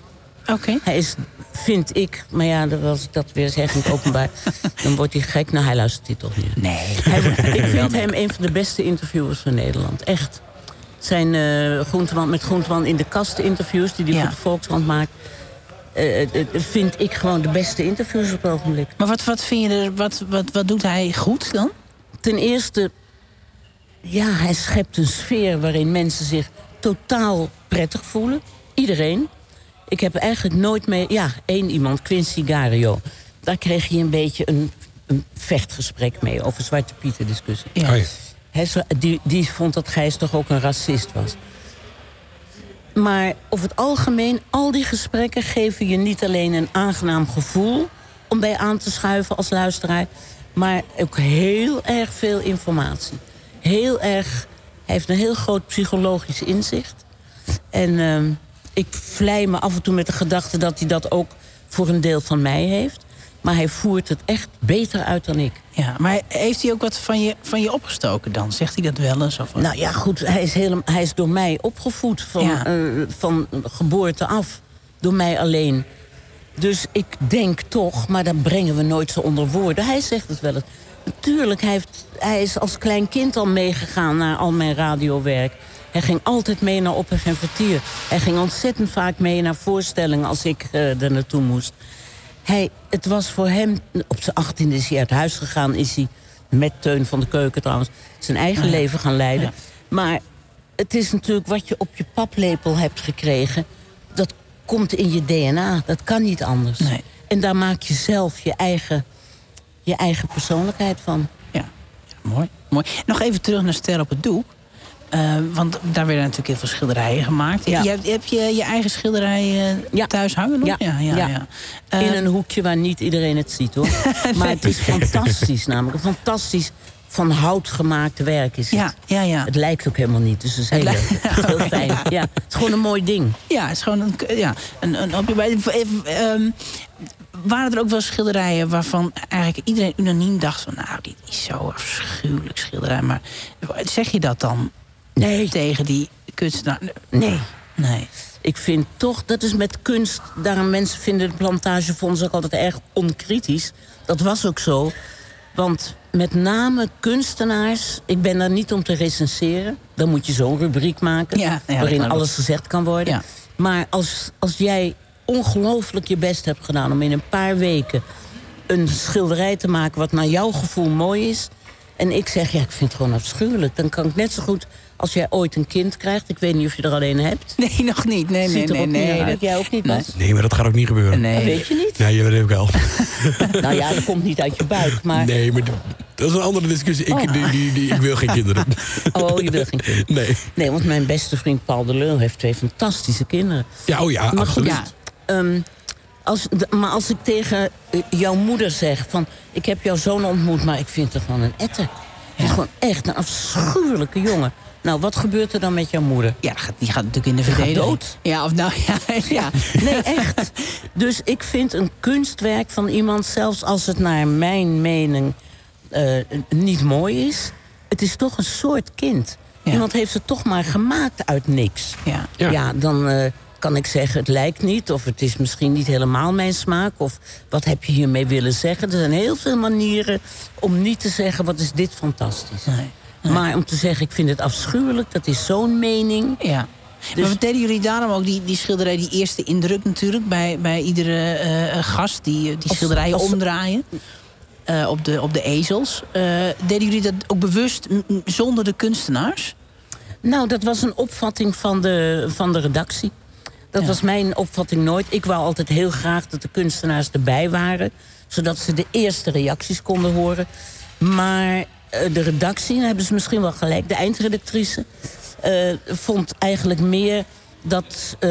Oké. Hij is, vind ik, maar ja, dat- als ik dat weer zeg in het openbaar... (laughs) dan wordt hij gek. Nou, hij luistert hier toch niet. Nee. Hij, (laughs) ik vind hem een van de beste interviewers van Nederland. Echt. Zijn eh Groenteman, met Groenteman in de kast interviews... die hij Ja. voor de Volkskrant maakt... eh, vind ik gewoon de beste interviews op het ogenblik. Maar wat, wat vind je er... Wat, wat, wat doet hij goed dan? Ten eerste, ja, hij schept een sfeer waarin mensen zich totaal prettig voelen. Iedereen. Ik heb eigenlijk nooit mee... Ja, één iemand, Quincy Gario. Daar kreeg je een beetje een, een vechtgesprek mee over Zwarte Pieten discussie. Ja. Oh ja. Hij die vond dat Gijs toch ook een racist was. Maar over het algemeen, al die gesprekken geven je niet alleen een aangenaam gevoel om bij aan te schuiven als luisteraar, maar ook heel erg veel informatie. Heel erg, hij heeft een heel groot psychologisch inzicht. En ehm, ik vlei me af en toe met de gedachte dat hij dat ook voor een deel van mij heeft. Maar hij voert het echt beter uit dan ik. Ja, maar heeft hij ook wat van je, van je opgestoken dan? Zegt hij dat wel eens? Of wat? Nou ja, goed, hij is, helemaal, hij is door mij opgevoed van, Ja. eh, van geboorte af. Door mij alleen. Dus ik denk toch, maar dat brengen we nooit zo onder woorden. Hij zegt het wel eens. Natuurlijk, hij, heeft, hij is als klein kind al meegegaan naar al mijn radiowerk. Hij ging altijd mee naar Op en Vertier. Hij ging ontzettend vaak mee naar voorstellingen als ik eh, er naartoe moest. Hij, het was voor hem, op zijn achttiende is hij uit huis gegaan... is hij met Teun van de Keuken trouwens, zijn eigen leven gaan leiden. Ja. Maar het is natuurlijk wat je op je paplepel hebt gekregen... dat komt in je DNA. Dat kan niet anders. Nee. En daar maak je zelf je eigen, je eigen persoonlijkheid van. Ja, ja mooi, mooi. Nog even terug naar Ster op het doek. Eh, want daar werden natuurlijk heel veel schilderijen gemaakt. Ja. Je, hebt- heb je je eigen schilderij eh, Ja. thuis hangen nog? Ja, ja, ja. ja. ja. Eh, in een hoekje waar niet iedereen het ziet hoor. (laughs) Maar het is fantastisch namelijk. Een fantastisch van hout gemaakt werk is het. ja, ja, ja. Het lijkt ook helemaal niet, dus het is heel, leuk. (laughs) heel fijn. Ja, het is gewoon een mooi ding. Ja, het is gewoon een, ja, een, een bij. Even, ehm, waren er ook wel schilderijen waarvan eigenlijk iedereen unaniem dacht van... nou, dit is zo afschuwelijk schilderij. Maar zeg je dat dan Nee. (laughs) tegen die kunstenaar? Nee. Nee. Ik vind toch, dat is met kunst... daarom mensen vinden de plantagefonds ook altijd erg onkritisch. Dat was ook zo. Want met name kunstenaars... ik ben daar niet om te recenseren. Dan moet je zo'n rubriek maken... Ja, ja, lijkt waarin alles gezegd kan worden. Ja. Maar als, als jij ongelooflijk je best hebt gedaan... om in een paar weken een schilderij te maken... wat naar jouw gevoel mooi is... en ik zeg, ja, ik vind het gewoon afschuwelijk... dan kan ik net zo goed, als jij ooit een kind krijgt... ik weet niet of je er alleen hebt... (laughs) Nee, nog niet. Nee, nee, er nee. ook nee, niet nee. uit. Jij ook niet, Nee. Bas? Nee, maar dat gaat ook niet gebeuren. Nee. Dat weet je niet? Nee, dat weet ik wel. (laughs) Nou ja, dat komt niet uit je buik, maar... Nee, maar dat is een andere discussie. Ik, Oh. die, die, die, ik wil geen (laughs) kinderen. Oh, je wil geen kind. Nee. Nee, want mijn beste vriend Paul de Leeuw heeft twee fantastische kinderen. Ja, oh ja, Maar goed, absoluut. Ja. Ehm, als, maar als ik tegen eh, jouw moeder zeg van... ik heb jouw zoon ontmoet, maar ik vind het gewoon een etter. Het is gewoon echt een afschuwelijke jongen. Nou, wat gebeurt er dan met jouw moeder? Ja, die gaat, natuurlijk in de verdediging. dood. Ja, of nou (laughs) ja. ja. Nee, echt. Dus ik vind een kunstwerk van iemand, zelfs als het naar mijn mening eh, niet mooi is, het is toch een soort kind. Ja. Iemand heeft het toch maar gemaakt uit niks. Ja. Ja. Ja, dan eh, kan ik zeggen, het lijkt niet, of het is misschien niet helemaal mijn smaak, of wat heb je hiermee willen zeggen? Er zijn heel veel manieren om niet te zeggen, wat is dit fantastisch. Nee. Maar om te zeggen, ik vind het afschuwelijk, dat is zo'n mening. Ja. Dus- maar deden jullie daarom ook die, die schilderij, die eerste indruk natuurlijk... bij, bij iedere eh, eh, gast die, die Als- schilderijen omdraaien... eh, op, de, op de ezels. Eh, deden jullie dat ook bewust zonder de kunstenaars? Nou, dat was een opvatting van de, van de redactie. Dat Ja. was mijn opvatting nooit. Ik wou altijd heel graag dat de kunstenaars erbij waren... zodat ze de eerste reacties konden horen. Maar eh, de redactie, daar hebben ze misschien wel gelijk... de eindredactrice eh, vond eigenlijk meer dat eh,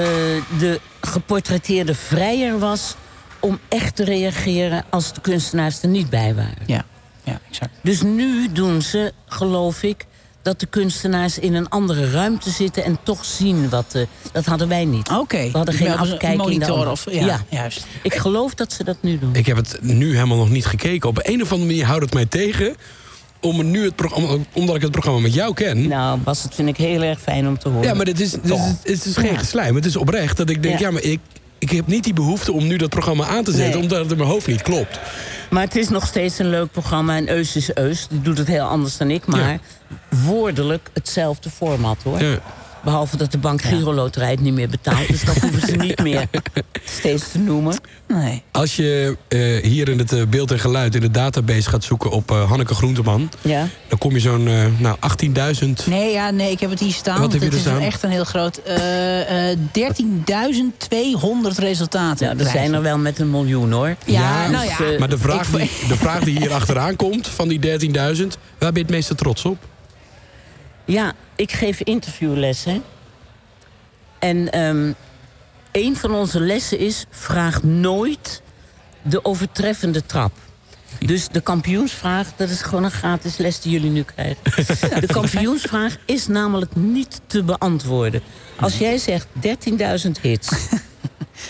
de geportretteerde vrijer was... om echt te reageren als de kunstenaars er niet bij waren. Ja, ja exact. Dus nu doen ze, geloof ik, dat de kunstenaars in een andere ruimte zitten en toch zien wat. eh, dat hadden wij niet. Oké. We hadden geen afkijking in de monitor of ja, Ja. juist. Ik geloof dat ze dat nu doen. Ik heb het nu helemaal nog niet gekeken. Op een of andere manier houdt het mij tegen. Om nu het programma, omdat ik het programma met jou ken. Nou, Bas, dat vind ik heel erg fijn om te horen. Ja, maar dit is, dit is, het is geen Ja. geslijm. Het is oprecht dat ik denk, ja, Ja. maar ik, ik heb niet die behoefte om nu dat programma aan te zetten... Nee. omdat het in mijn hoofd niet klopt. Maar het is nog steeds een leuk programma. En Eus is Eus. Die doet het heel anders dan ik. Maar woordelijk hetzelfde format, hoor. Ja. Behalve dat de Bank Giro Loterij het niet meer betaalt. Dus dat hoeven ze niet meer (laughs) steeds te noemen. Nee. Als je eh, hier in het eh, beeld en geluid in de database gaat zoeken op eh, Hanneke Groenteman... Ja. dan kom je zo'n eh, nou, 18.000... Nee, ja, nee, ik heb het hier staan. Wat heb je Dit er is staan? echt een heel groot... eh, eh, 13.200 resultaten. Ja, er zijn er wel met een miljoen, hoor. Ja, Dus, nou ja. Maar de vraag, Ik- die, de vraag die hier (laughs) achteraan komt van die 13.000... waar ben je het meeste trots op? Ja, ik geef interviewlessen. En ehm, een van onze lessen is... vraag nooit de overtreffende trap. Dus de kampioensvraag, dat is gewoon een gratis les die jullie nu krijgen. De (laughs) kampioensvraag is namelijk niet te beantwoorden. Als jij zegt 13.000 hits... (laughs)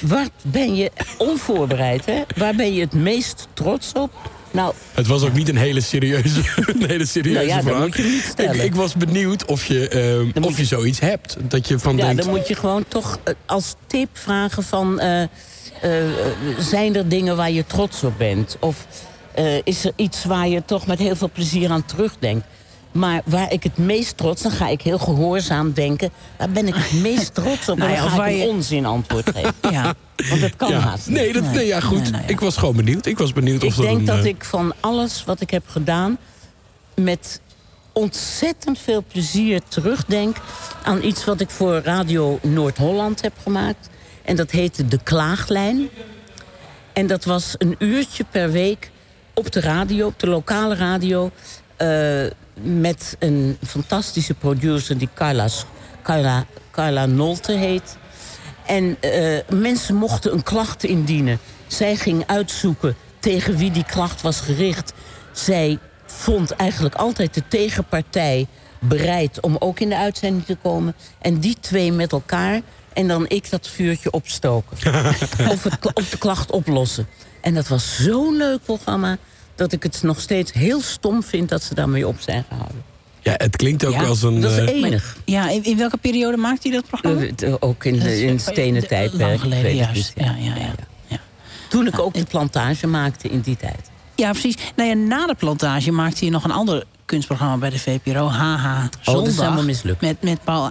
Waar ben je onvoorbereid, hè? Waar ben je het meest trots op? Nou, Het was ook niet een hele serieuze, (laughs) een hele serieuze Nou ja, vraag. moet je hem niet stellen. Ik, ik was benieuwd of je, eh, moet of je zoiets hebt. Dat je van Ja, denkt... dan moet je gewoon toch eh, als tip vragen van... eh, eh, zijn er dingen waar je trots op bent? Of is er iets waar je toch met heel veel plezier aan terugdenkt? Maar waar ik het meest trots... dan ga ik heel gehoorzaam denken... waar ben ik het meest (laughs) trots op? Nou ja, dan ga ik je- een onzin antwoord (laughs) geven. Ja. Want dat kan ja. haast niet. Nee, dat, nee. ja, goed. Nee, nou ja. Ik was gewoon benieuwd. Ik was benieuwd of Ik dat denk een, dat eh, ik van alles wat ik heb gedaan... met ontzettend veel plezier terugdenk... aan iets wat ik voor Radio Noord-Holland heb gemaakt... En dat heette De Klaaglijn. En dat was een uurtje per week op de radio, op de lokale radio... eh, met een fantastische producer die Carla, Carla, Carla Nolte heet. En eh, mensen mochten een klacht indienen. Zij ging uitzoeken tegen wie die klacht was gericht. Zij vond eigenlijk altijd de tegenpartij bereid om ook in de uitzending te komen. En die twee met elkaar en dan ik dat vuurtje opstoken. (laughs) of, het, kla- of de klacht oplossen. En dat was zo'n leuk programma... dat ik het nog steeds heel stom vind dat ze daarmee op zijn gehouden. Ja, het klinkt ook Ja, als een... Dat is eh, enig. Ja, in, in welke periode maakt hij dat programma? Eh, eh, ook in, de, in stenen tijdperk. Lang geleden, weet ik juist. Ja, ja, ja. ja. Toen ik ook de plantage maakte in die tijd. Ja, precies. Nou ja, na de plantage maakte hij nog een ander kunstprogramma bij de VPRO. Haha, dat is zondag. helemaal mislukt. Met, met Paul,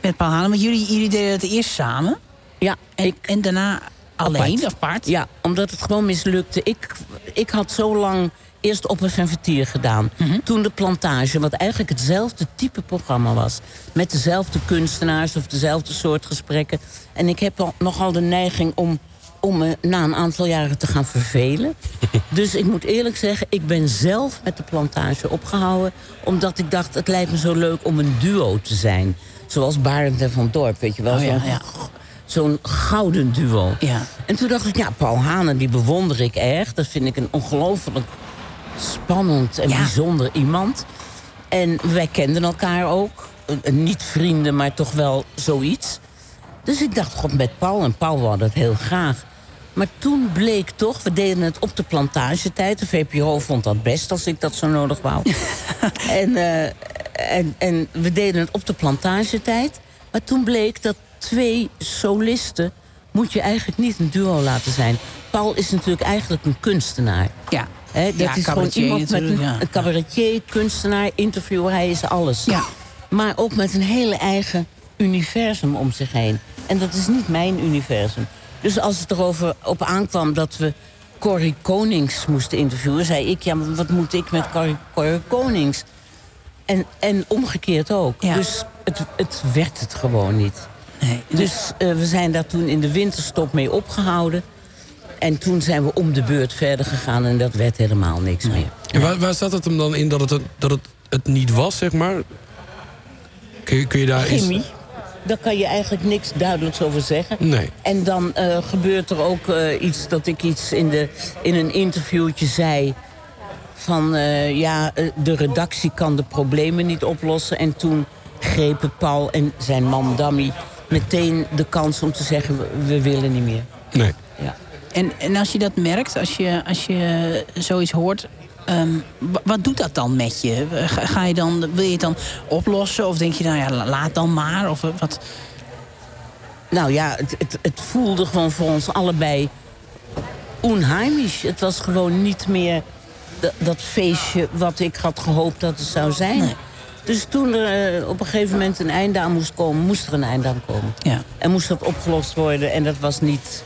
met Paul Hane. Want jullie, jullie deden het eerst samen. Ja, En, ik, en daarna alleen, Apart. Ja, omdat het gewoon mislukte. Ik, ik had zo lang eerst op een Vertier gedaan. Mhm. Toen de plantage, wat eigenlijk hetzelfde type programma was. Met dezelfde kunstenaars of dezelfde soort gesprekken. En ik heb al, nogal de neiging om, om me na een aantal jaren te gaan vervelen. (laughs) dus ik moet eerlijk zeggen, ik ben zelf met de plantage opgehouden. Omdat ik dacht, het lijkt me zo leuk om een duo te zijn. Zoals Barend en Van Dorp, weet je wel. Oh ja. Zo'n gouden duo. Ja. En toen dacht ik, ja, Paul Hanen, die bewonder ik erg. Dat vind ik een ongelooflijk spannend en Ja. bijzonder iemand. En wij kenden elkaar ook. Niet vrienden, maar toch wel zoiets. Dus ik dacht, god, met Paul. En Paul wou dat heel graag. Maar toen bleek toch, we deden het op de plantagetijd. De VPRO vond dat best als ik dat zo nodig wou. (laughs) en, eh, en, en we deden het op de plantagetijd. Maar toen bleek dat twee solisten... moet je eigenlijk niet een duo laten zijn. Paul is natuurlijk eigenlijk een kunstenaar. Ja. Hè, dat Ja, is gewoon iemand met een, ja. een cabaretier, kunstenaar, interviewer. Hij is alles. Ja. Maar ook met een hele eigen universum om zich heen. En dat is niet mijn universum. Dus als het erover op aankwam dat we Corrie Konings moesten interviewen... zei ik, ja, maar wat moet ik met Corrie, Corrie Konings? En, en omgekeerd ook. Ja. Dus het, het werd het gewoon niet. Nee. Dus eh, we zijn daar toen in de winterstop mee opgehouden. En toen zijn we om de beurt verder gegaan en dat werd helemaal niks meer. En waar, waar zat het hem dan in dat het, dat het het niet was, zeg maar? Kun je, kun je daar. Chemie, daar kan je eigenlijk niks duidelijks over zeggen. Nee. En dan eh, gebeurt er ook eh, iets dat ik iets in, de, in een interviewtje zei... van ja, de redactie kan de problemen niet oplossen. En toen grepen Paul en zijn man Dammy meteen de kans om te zeggen... we, we willen niet meer. Nee. Ja. En, en als je dat merkt, als je, als je zoiets hoort... ehm, wa- wat doet dat dan met je? Ga, ga je dan, wil je het dan oplossen? Of denk je, nou ja, la- laat dan maar? Of wat? Nou ja, het, het, het voelde gewoon voor ons allebei onheimisch. Het was gewoon niet meer da- dat feestje wat ik had gehoopt dat het zou zijn. Nee. Dus toen er eh, op een gegeven moment een einde aan moest komen... moest er een einde aan komen. Ja. En moest dat opgelost worden. En dat was niet,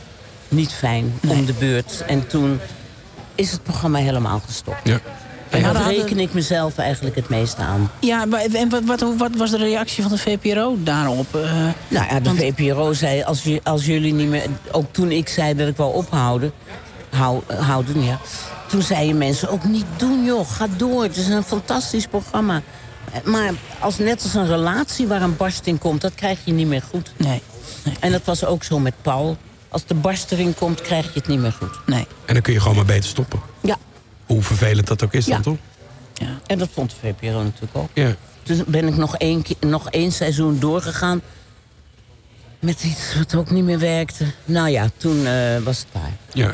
niet fijn om de beurt. En toen is het programma helemaal gestopt. Ja. En daar reken ik mezelf eigenlijk het meeste aan. Ja, maar- en wat, wat, wat was de reactie van de VPRO daarop? Eh, Nou ja, de Want- VPRO zei, als, als jullie niet meer... Ook toen ik zei dat ik wou ophouden... Hou, houden, ja. Toen zeiden mensen ook niet doen, joh. Ga door. Het is een fantastisch programma. Maar als, net als een relatie waar een barsting komt... dat krijg je niet meer goed. nee, nee, En dat was ook zo met Paul. Als de barst erin komt, krijg je het niet meer goed. nee. En dan kun je gewoon maar beter stoppen. Ja, Hoe vervelend dat ook is Ja. dan, toch? Ja. en dat vond de VPRO natuurlijk ook. Ja. Dus ben ik nog één, keer- nog één seizoen doorgegaan... met iets wat ook niet meer werkte. Nou ja, toen eh, was het klaar. ja.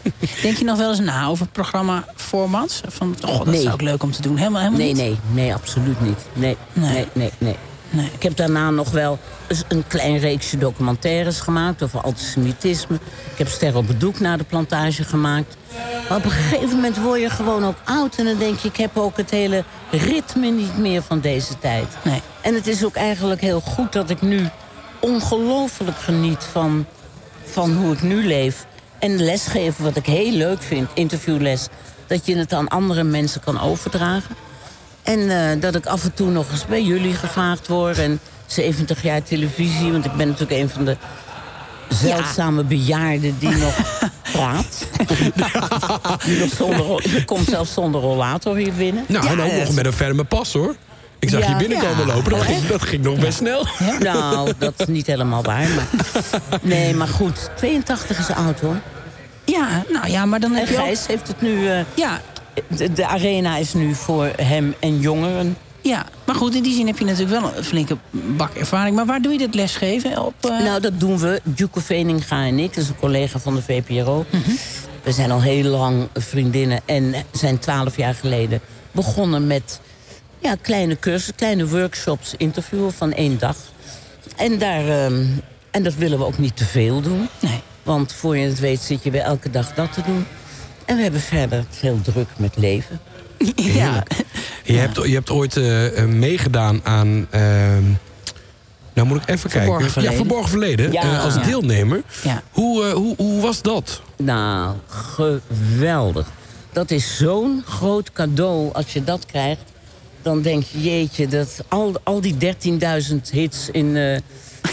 (laughs) Denk je nog wel eens na over programma-formats? Van, oh, dat Nee. zou ook leuk om te doen. Helemaal, helemaal Nee, niet? nee, nee, absoluut niet. Nee, Nee. nee, nee, nee. Nee. Ik heb daarna nog wel een klein reeksje documentaires gemaakt over antisemitisme. Ik heb Ster op het doek naar de plantage gemaakt. Maar op een gegeven moment word je gewoon ook oud. En dan denk je, ik heb ook het hele ritme niet meer van deze tijd. Nee. En het is ook eigenlijk heel goed dat ik nu ongelooflijk geniet van, van hoe ik nu leef. En lesgeven, wat ik heel leuk vind, interviewles... dat je het aan andere mensen kan overdragen. En eh, dat ik af en toe nog eens bij jullie gevraagd word. En 70 jaar televisie, want ik ben natuurlijk een van de zeldzame bejaarde die nog (laughs) praat. (laughs) die nog zonder, die komt zelfs zonder rollator hier binnen. Nou, en ook nog met een ferme pas, hoor. Ik zag Ja. je binnenkomen Ja. lopen, dat ging, dat ging nog best snel. Nou, dat is niet helemaal waar. Maar... (laughs) Nee, maar goed. 82 is oud hoor. Ja, nou ja, maar dan En heb je ook... Gijs heeft het nu... eh, Ja, de, de arena is nu voor hem en jongeren. ja, maar goed, in die zin heb je natuurlijk wel een flinke bak ervaring. Maar waar doe je dat lesgeven? Op, eh, Nou, dat doen we. Duke Veninga en ik, dat is een collega van de VPRO. We zijn al heel lang vriendinnen en zijn twaalf jaar geleden begonnen met ja, kleine cursussen, kleine workshops, interviewen van één dag. En, daar, ehm, en dat willen we ook niet te veel doen. Nee. Want voor je het weet zit je weer elke dag dat te doen. En we hebben verder heel druk met leven. (laughs) ja. Je, hebt, je hebt ooit eh, eh, meegedaan aan... ehm, nou moet ik even Verborgen kijken. Verleden. Ja, Verborgen Verleden. Ja. eh, als Ja. deelnemer. Ja. Hoe, eh, hoe, hoe was dat? Nou, geweldig. Dat is zo'n groot cadeau als je dat krijgt. Dan denk je, jeetje, dat al, al die 13.000 hits in eh,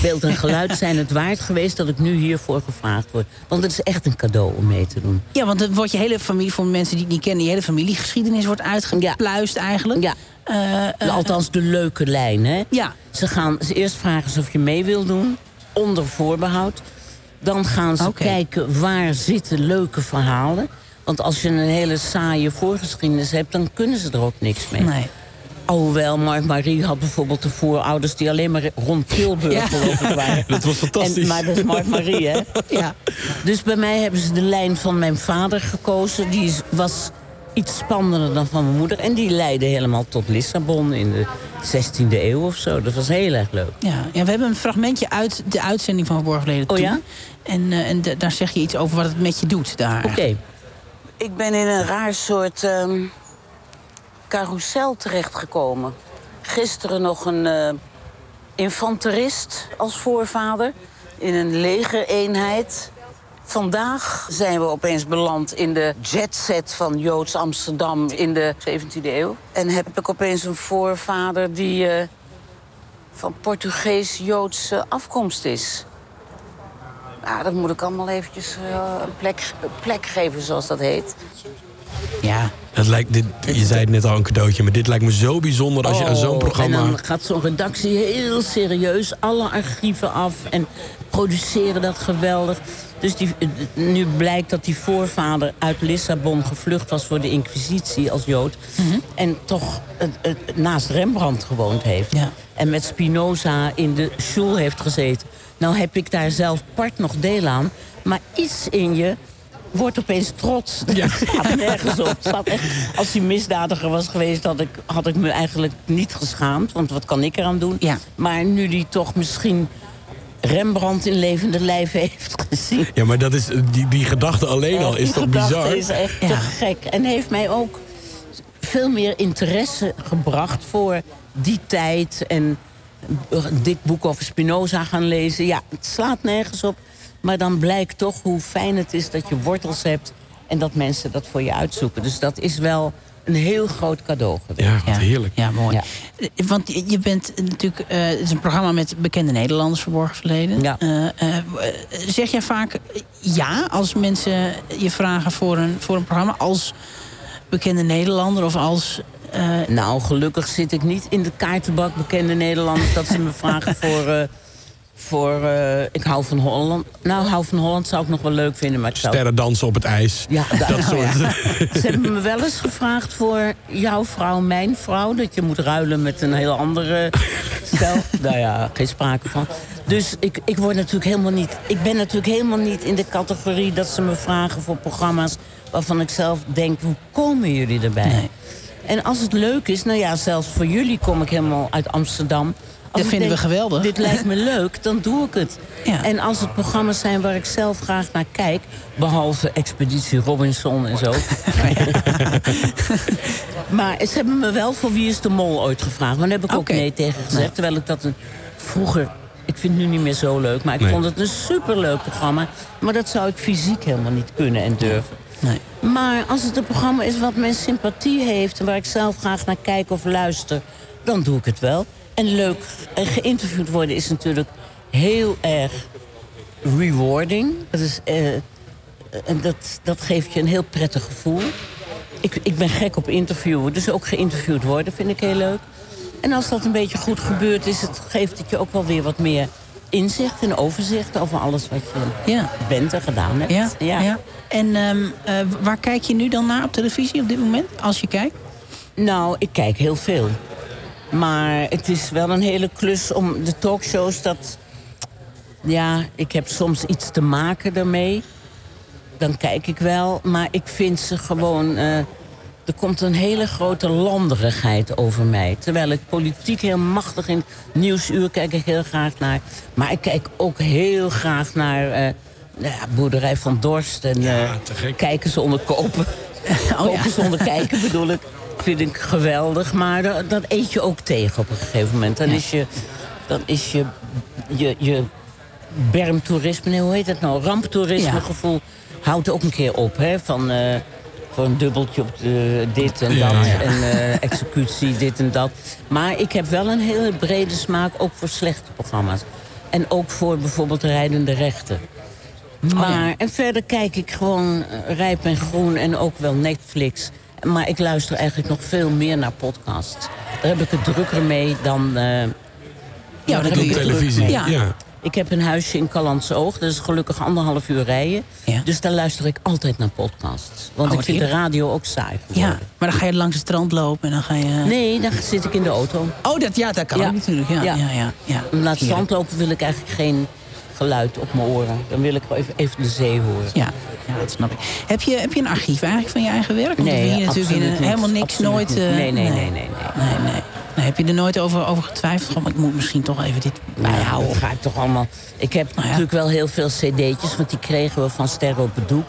beeld en geluid zijn het waard geweest dat ik nu hiervoor gevraagd word. Want het is echt een cadeau om mee te doen. Ja, want dan wordt je hele familie, voor mensen die het niet kennen... je hele familiegeschiedenis wordt uitgepluist eigenlijk. Ja, eh, althans de leuke lijn, hè? ja. Ze gaan ze eerst vragen ze of je mee wil doen, onder voorbehoud. Dan gaan ze kijken waar zitten leuke verhalen. Want als je een hele saaie voorgeschiedenis hebt, dan kunnen ze er ook niks mee. Nee. Alhoewel, Mark Marie had bijvoorbeeld de voorouders... die alleen maar rond Tilburg Ja. geloof ik waren. (laughs) Dat was fantastisch. En, maar dat is Mark Marie, hè? (laughs) Ja. Dus bij mij hebben ze de lijn van mijn vader gekozen. Die was iets spannender dan van mijn moeder. En die leidde helemaal tot Lissabon in de 16e eeuw of zo. Dat was heel erg leuk. Ja. ja, we hebben een fragmentje uit de uitzending van Verborgen Oh toen. ja? En, eh, en daar zeg je iets over wat het met je doet daar. Oké. Ik ben in een raar soort ehm carousel terechtgekomen. Gisteren nog een eh, infanterist als voorvader in een legereenheid. Vandaag zijn we opeens beland in de jetset van Joods Amsterdam in de 17e eeuw. En heb ik opeens een voorvader die eh, van Portugees-Joodse afkomst is. Nou, dat moet ik allemaal eventjes eh, een, plek, plek geven, zoals dat heet. Ja. Het lijkt, dit, je zei het net al een cadeautje, maar dit lijkt me zo bijzonder als je aan zo'n Oh, programma... En dan gaat zo'n redactie heel serieus alle archieven af en produceren dat geweldig. Dus die, nu blijkt dat die voorvader uit Lissabon gevlucht was voor de Inquisitie als Jood. Mhm. En toch eh, naast Rembrandt gewoond heeft. Ja. En met Spinoza in de school heeft gezeten. Nou heb ik daar zelf part nog deel aan. Maar iets in je wordt opeens trots. Dat (laughs) staat nergens op. Het staat echt, als hij misdadiger was geweest, had ik, had ik me eigenlijk niet geschaamd. Want wat kan ik eraan doen? Ja. Maar nu die toch misschien Rembrandt in levende lijf heeft gezien. Ja, maar dat is, die, die gedachte alleen al is toch bizar? is echt Ja. te gek. En heeft mij ook veel meer interesse gebracht voor die tijd. En een dik boek over Spinoza gaan lezen. Ja, het slaat nergens op. Maar dan blijkt toch hoe fijn het is dat je wortels hebt... en dat mensen dat voor je uitzoeken. Dus dat is wel een heel groot cadeau geweest. Ja, wat heerlijk. Ja, mooi. Ja. Want je- bent natuurlijk... eh, het is een programma met bekende Nederlanders verborgen verleden. Ja. Eh, eh, zeg jij vaak ja als mensen je vragen voor een, voor een programma... als bekende Nederlander of als... eh, Nou, gelukkig zit ik niet in de kaartenbak bekende Nederlanders... dat ze me vragen (laughs) voor... voor eh, ik hou van Holland. Nou, hou van Holland zou ik nog wel leuk vinden, maar zou... Sterren dansen op het ijs. Ja, da- (laughs) Dat (laughs) soort... Ze hebben me wel eens gevraagd voor jouw vrouw, mijn vrouw... dat je moet ruilen met een heel andere stel. (laughs) nou ja, geen sprake van. Dus ik, ik, word natuurlijk helemaal niet, ik ben natuurlijk helemaal niet in de categorie... dat ze me vragen voor programma's waarvan ik zelf denk... hoe komen jullie erbij? Nee. En als het leuk is, nou ja, zelfs voor jullie kom ik helemaal uit Amsterdam... Als Dat vinden we geweldig. Dit lijkt me leuk, dan doe ik het. Ja. En als het programma's zijn waar ik zelf graag naar kijk... behalve Expeditie Robinson en zo... (laughs) maar ze hebben me wel voor Wie is de Mol ooit gevraagd. Maar daar heb ik ook nee tegen gezegd. Terwijl ik dat een, vroeger... Ik vind het nu niet meer zo leuk, maar ik Nee. vond het een superleuk programma. Maar dat zou ik fysiek helemaal niet kunnen en durven. nee. Maar als het een programma is wat mijn sympathie heeft... en waar ik zelf graag naar kijk of luister, dan doe ik het wel. En leuk en geïnterviewd worden is natuurlijk heel erg rewarding. Dat, is, eh, en dat, dat geeft je een heel prettig gevoel. Ik, ik ben gek op interviewen, dus ook geïnterviewd worden vind ik heel leuk. En als dat een beetje goed gebeurt, is het, geeft het je ook wel weer wat meer inzicht en overzicht over alles wat je Ja. bent en gedaan hebt. Ja, ja. En ehm, eh, waar kijk je nu dan naar op televisie op dit moment? Als je kijkt? Nou, ik kijk heel veel. Maar het is wel een hele klus om de talkshows dat... Ja, ik heb soms iets te maken daarmee. Dan kijk ik wel. Maar ik vind ze gewoon... eh, er komt een hele grote landerigheid over mij. Terwijl ik politiek heel machtig in nieuwsuur kijk ik heel graag naar. Maar ik kijk ook heel graag naar... eh, nou ja, Boerderij van Dorst en eh, te gek. Kijken zonder kopen. (laughs) kopen zonder kijken bedoel ik. Vind ik geweldig, maar dat, dat eet je ook tegen op een gegeven moment. Dan is je, dan is je, je, je bermtoerisme, nee, hoe heet het nou? Ramptoerisme Ja. gevoel houdt ook een keer op. Hè? Van, eh, voor een dubbeltje op de, dit en dat. ja. En eh, executie, dit en dat. Maar ik heb wel een hele brede smaak, ook voor slechte programma's. En ook voor bijvoorbeeld rijdende rechten. Maar, en verder kijk ik gewoon eh, Rijp en Groen en ook wel Netflix. Maar ik luister eigenlijk nog veel meer naar podcasts. Daar heb ik het drukker mee dan... eh, Ja, doe ik televisie. Ja. Ja. Ik heb een huisje in Callandse Oog. Dat is gelukkig anderhalf uur rijden. Ja. Dus daar luister ik altijd naar podcasts. Want Oh, ik vind de radio ook saai Ja, maar dan ga je langs het strand lopen en dan ga je... Nee, dan zit ik in de auto. Oh, dat, ja, dat kan Ja. natuurlijk. Ja, ja, Ja. ja. ja, naar het strand lopen wil ik eigenlijk geen geluid op mijn oren. Dan wil ik wel even, even de zee horen. Ja, ja, dat snap ik. Heb je, heb je een archief eigenlijk van je eigen werk? Want Nee, je natuurlijk in helemaal niks Absoluut nooit... eh, Nee, nee, nee, nee, nee. nee, nee. Nee, heb je er nooit over, over getwijfeld? Goh, ik moet misschien toch even dit Nou, bijhouden. dat ga ik toch allemaal... Ik heb Nou ja. natuurlijk wel heel veel cd'tjes, want die kregen we van Sterren op het Doek.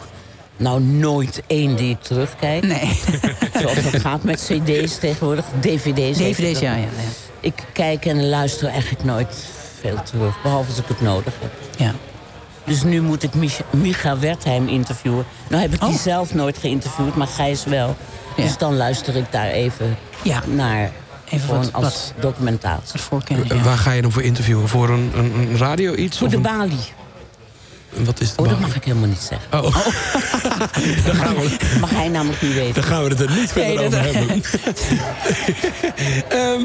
Nou, nooit één die ik terugkijk. Nee, (laughs) Zoals dat gaat met cd's tegenwoordig. dvd's. (laughs) DVD's, het. ja, ja, ja. Ik kijk en luister eigenlijk nooit veel terug. Behalve als ik het nodig heb. ja. Dus nu moet ik Mich Micha Wertheim interviewen. Nou heb ik die Oh. zelf nooit geïnterviewd, maar Gijs wel. Ja. Dus dan luister ik daar even Ja. naar. Even gewoon wat- als wat- documentatie. Ja. Waar ga je dan voor interviewen? Voor een, een, een radio iets? Voor Of de een- Bali. Wat is de Oh, dat Bali? mag ik helemaal niet zeggen. Oh, (laughs) dan, gaan we, Mag hij namelijk niet weten. dan gaan we het er niet verder Nee, over dat- hebben. (laughs) Ehm,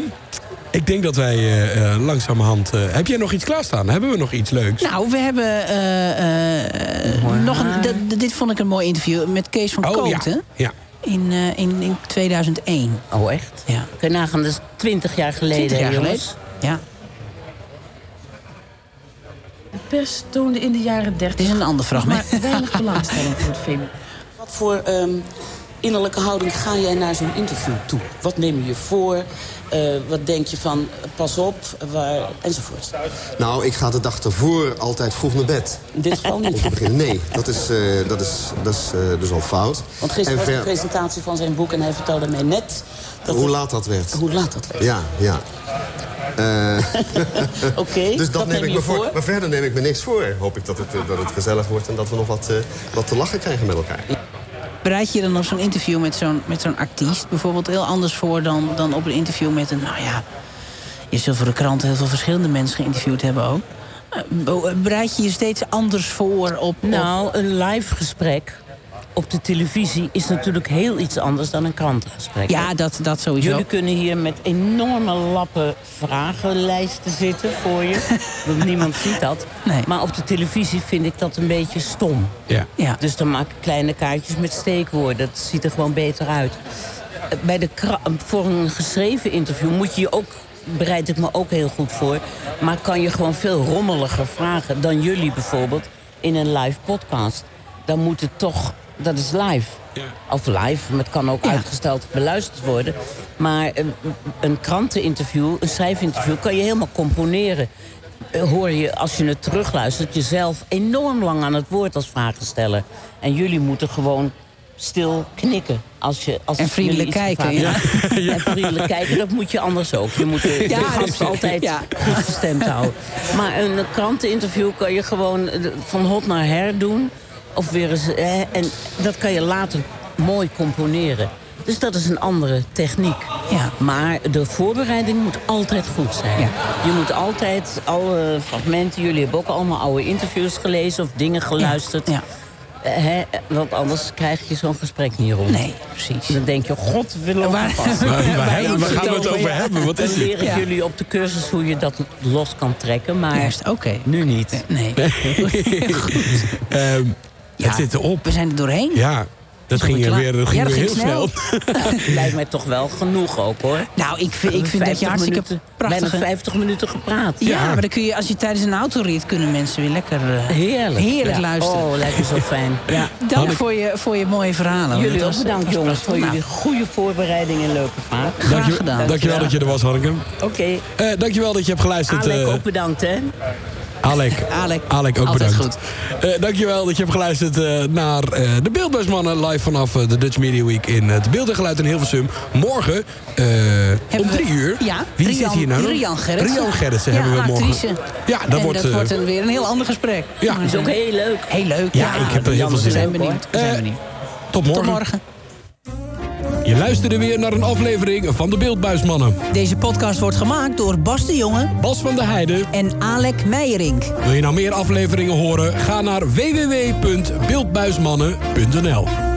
ik denk dat wij eh, eh, langzamerhand... eh, heb jij nog iets klaarstaan? Hebben we nog iets leuks? Nou, we hebben eh, eh, nog een... dit vond ik een mooi interview met Kees van oh ja. Kooten. ja. In, eh, in, in 2001. Oh, echt? Ja. Kun je nagaan, dat is 20 jaar geleden, 20 jaar geleden. jongens. Ja, De pers toonde in de jaren dit 30 is een ander fragment. maar weinig belangstelling voor het (laughs) feminisme. Wat voor ehm, innerlijke houding ga jij naar zo'n interview toe? Wat neem je je voor? Eh, wat denk je van, pas op, waar, enzovoort. Nou, ik ga de dag ervoor altijd vroeg naar bed. In dit geval Om niet. Nee, dat is, eh, dat is, dat is eh, dus al fout. Want gisteren En was de presentatie van zijn boek... en hij vertelde mij net dat Hoe het- laat dat werd. hoe laat dat werd. Ja, ja. (laughs) Oké, (laughs) dus dat, dat neem neem ik me voor. voor. Maar verder neem ik me niks voor. Hoop ik dat het, dat het gezellig wordt en dat we nog wat, wat te lachen krijgen met elkaar. Bereid je dan op zo'n interview met zo'n zo'n artiest bijvoorbeeld heel anders voor dan, dan op een interview met een, nou ja, je zult voor de krant heel veel verschillende mensen geïnterviewd hebben ook. Eh, be- Bereid je je steeds anders voor op- Nou, een live gesprek op de televisie is natuurlijk heel iets anders dan een krantengesprek. ja, dat, dat sowieso. Jullie kunnen hier met enorme lappen vragenlijsten zitten voor je. (laughs) Want niemand ziet dat. Nee. Maar op de televisie vind ik dat een beetje stom. Ja. Ja. Dus dan maak ik kleine kaartjes met steekwoorden. Dat ziet er gewoon beter uit. Bij de voor een geschreven interview moet je je ook bereid ik me ook heel goed voor. Maar kan je gewoon veel rommeliger vragen dan jullie bijvoorbeeld in een live podcast. Dan moet het toch, dat is live. Of live, maar het kan ook Ja. uitgesteld beluisterd worden. Maar een, een kranteninterview, een schrijfinterview, kan je helemaal componeren. Eh, Hoor je, als je het terugluistert, jezelf enorm lang aan het woord als vragensteller. En jullie moeten gewoon stil knikken. Als je, als En vriendelijk kijken, hebben. (laughs) En vriendelijk kijken, dat moet je anders ook. Je moet de, Ja, gast altijd ja. goed gestemd houden. Maar een kranteninterview kan je gewoon eh, van hot naar her doen. Of weer eens, eh, en dat kan je later mooi componeren. Dus dat is een andere techniek. Ja. Maar de voorbereiding moet altijd goed zijn. Ja. Je moet altijd alle fragmenten... Jullie hebben ook allemaal oude interviews gelezen of dingen geluisterd. Ja. Eh, hè, want anders krijg je zo'n gesprek niet rond. Nee, precies. Dan denk je, god, we lopen Waar- vast. (laughs) Waar, waar, Waar hebben- waar hebben gaan we het over hebben? Wat Dan is het? leer ik Ja. jullie op de cursus hoe je dat los kan trekken. Maar Juist, oké. nu niet. Nee. (laughs) Ehm, Ja, Het zit erop. We zijn er doorheen. Ja, dat ging, er klaar? weer, dat Ja, ging dat weer ging heel snel. snel. (laughs) Lijkt mij toch wel genoeg ook, hoor. Nou, ik vind, ik vind dat je 50 hartstikke minuten. Bijna 50 minuten gepraat. Ja, Ja. maar dan kun je, als je tijdens een autorit... kunnen mensen weer lekker eh, Heerlijk. heerlijk Ja. luisteren. Oh, lijkt me zo fijn. (laughs) Ja. Dank voor je, voor je mooie verhalen. Jullie ook bedankt, jongens, voor jullie goede voorbereiding en leuke vraag. Graag Dank je- gedaan. Dankjewel dat je er was, Hanneke. Oké. Eh, dankjewel dat je hebt geluisterd. Alek, eh, ook bedankt, hè? Alek. Alek. Alek, ook Altijd bedankt. Eh, dankjewel dat je hebt geluisterd eh, naar eh, de Beeldbuismannen... live vanaf de Dutch Media Week in het Beeld en Geluid in Hilversum. Morgen eh, om drie uur. Ja, Wie Rian, zit hier nou? Rian Gerritsen. Rian Gerritsen Ja, hebben we morgen. actrice. Ja, dat en wordt... dat wordt een, weer een heel ander gesprek. Ja. Maar, Is ook heel leuk. heel leuk. Ja, ik heb er heel veel We zin zijn in. benieuwd. Zijn benieuwd. tot morgen. Tot morgen. Je luisterde weer naar een aflevering van de Beeldbuismannen. Deze podcast wordt gemaakt door Bas de Jonge Bas van der Heijden. en Alek Meijerink. Wil je nou meer afleveringen horen? Ga naar www.beeldbuismannen.nl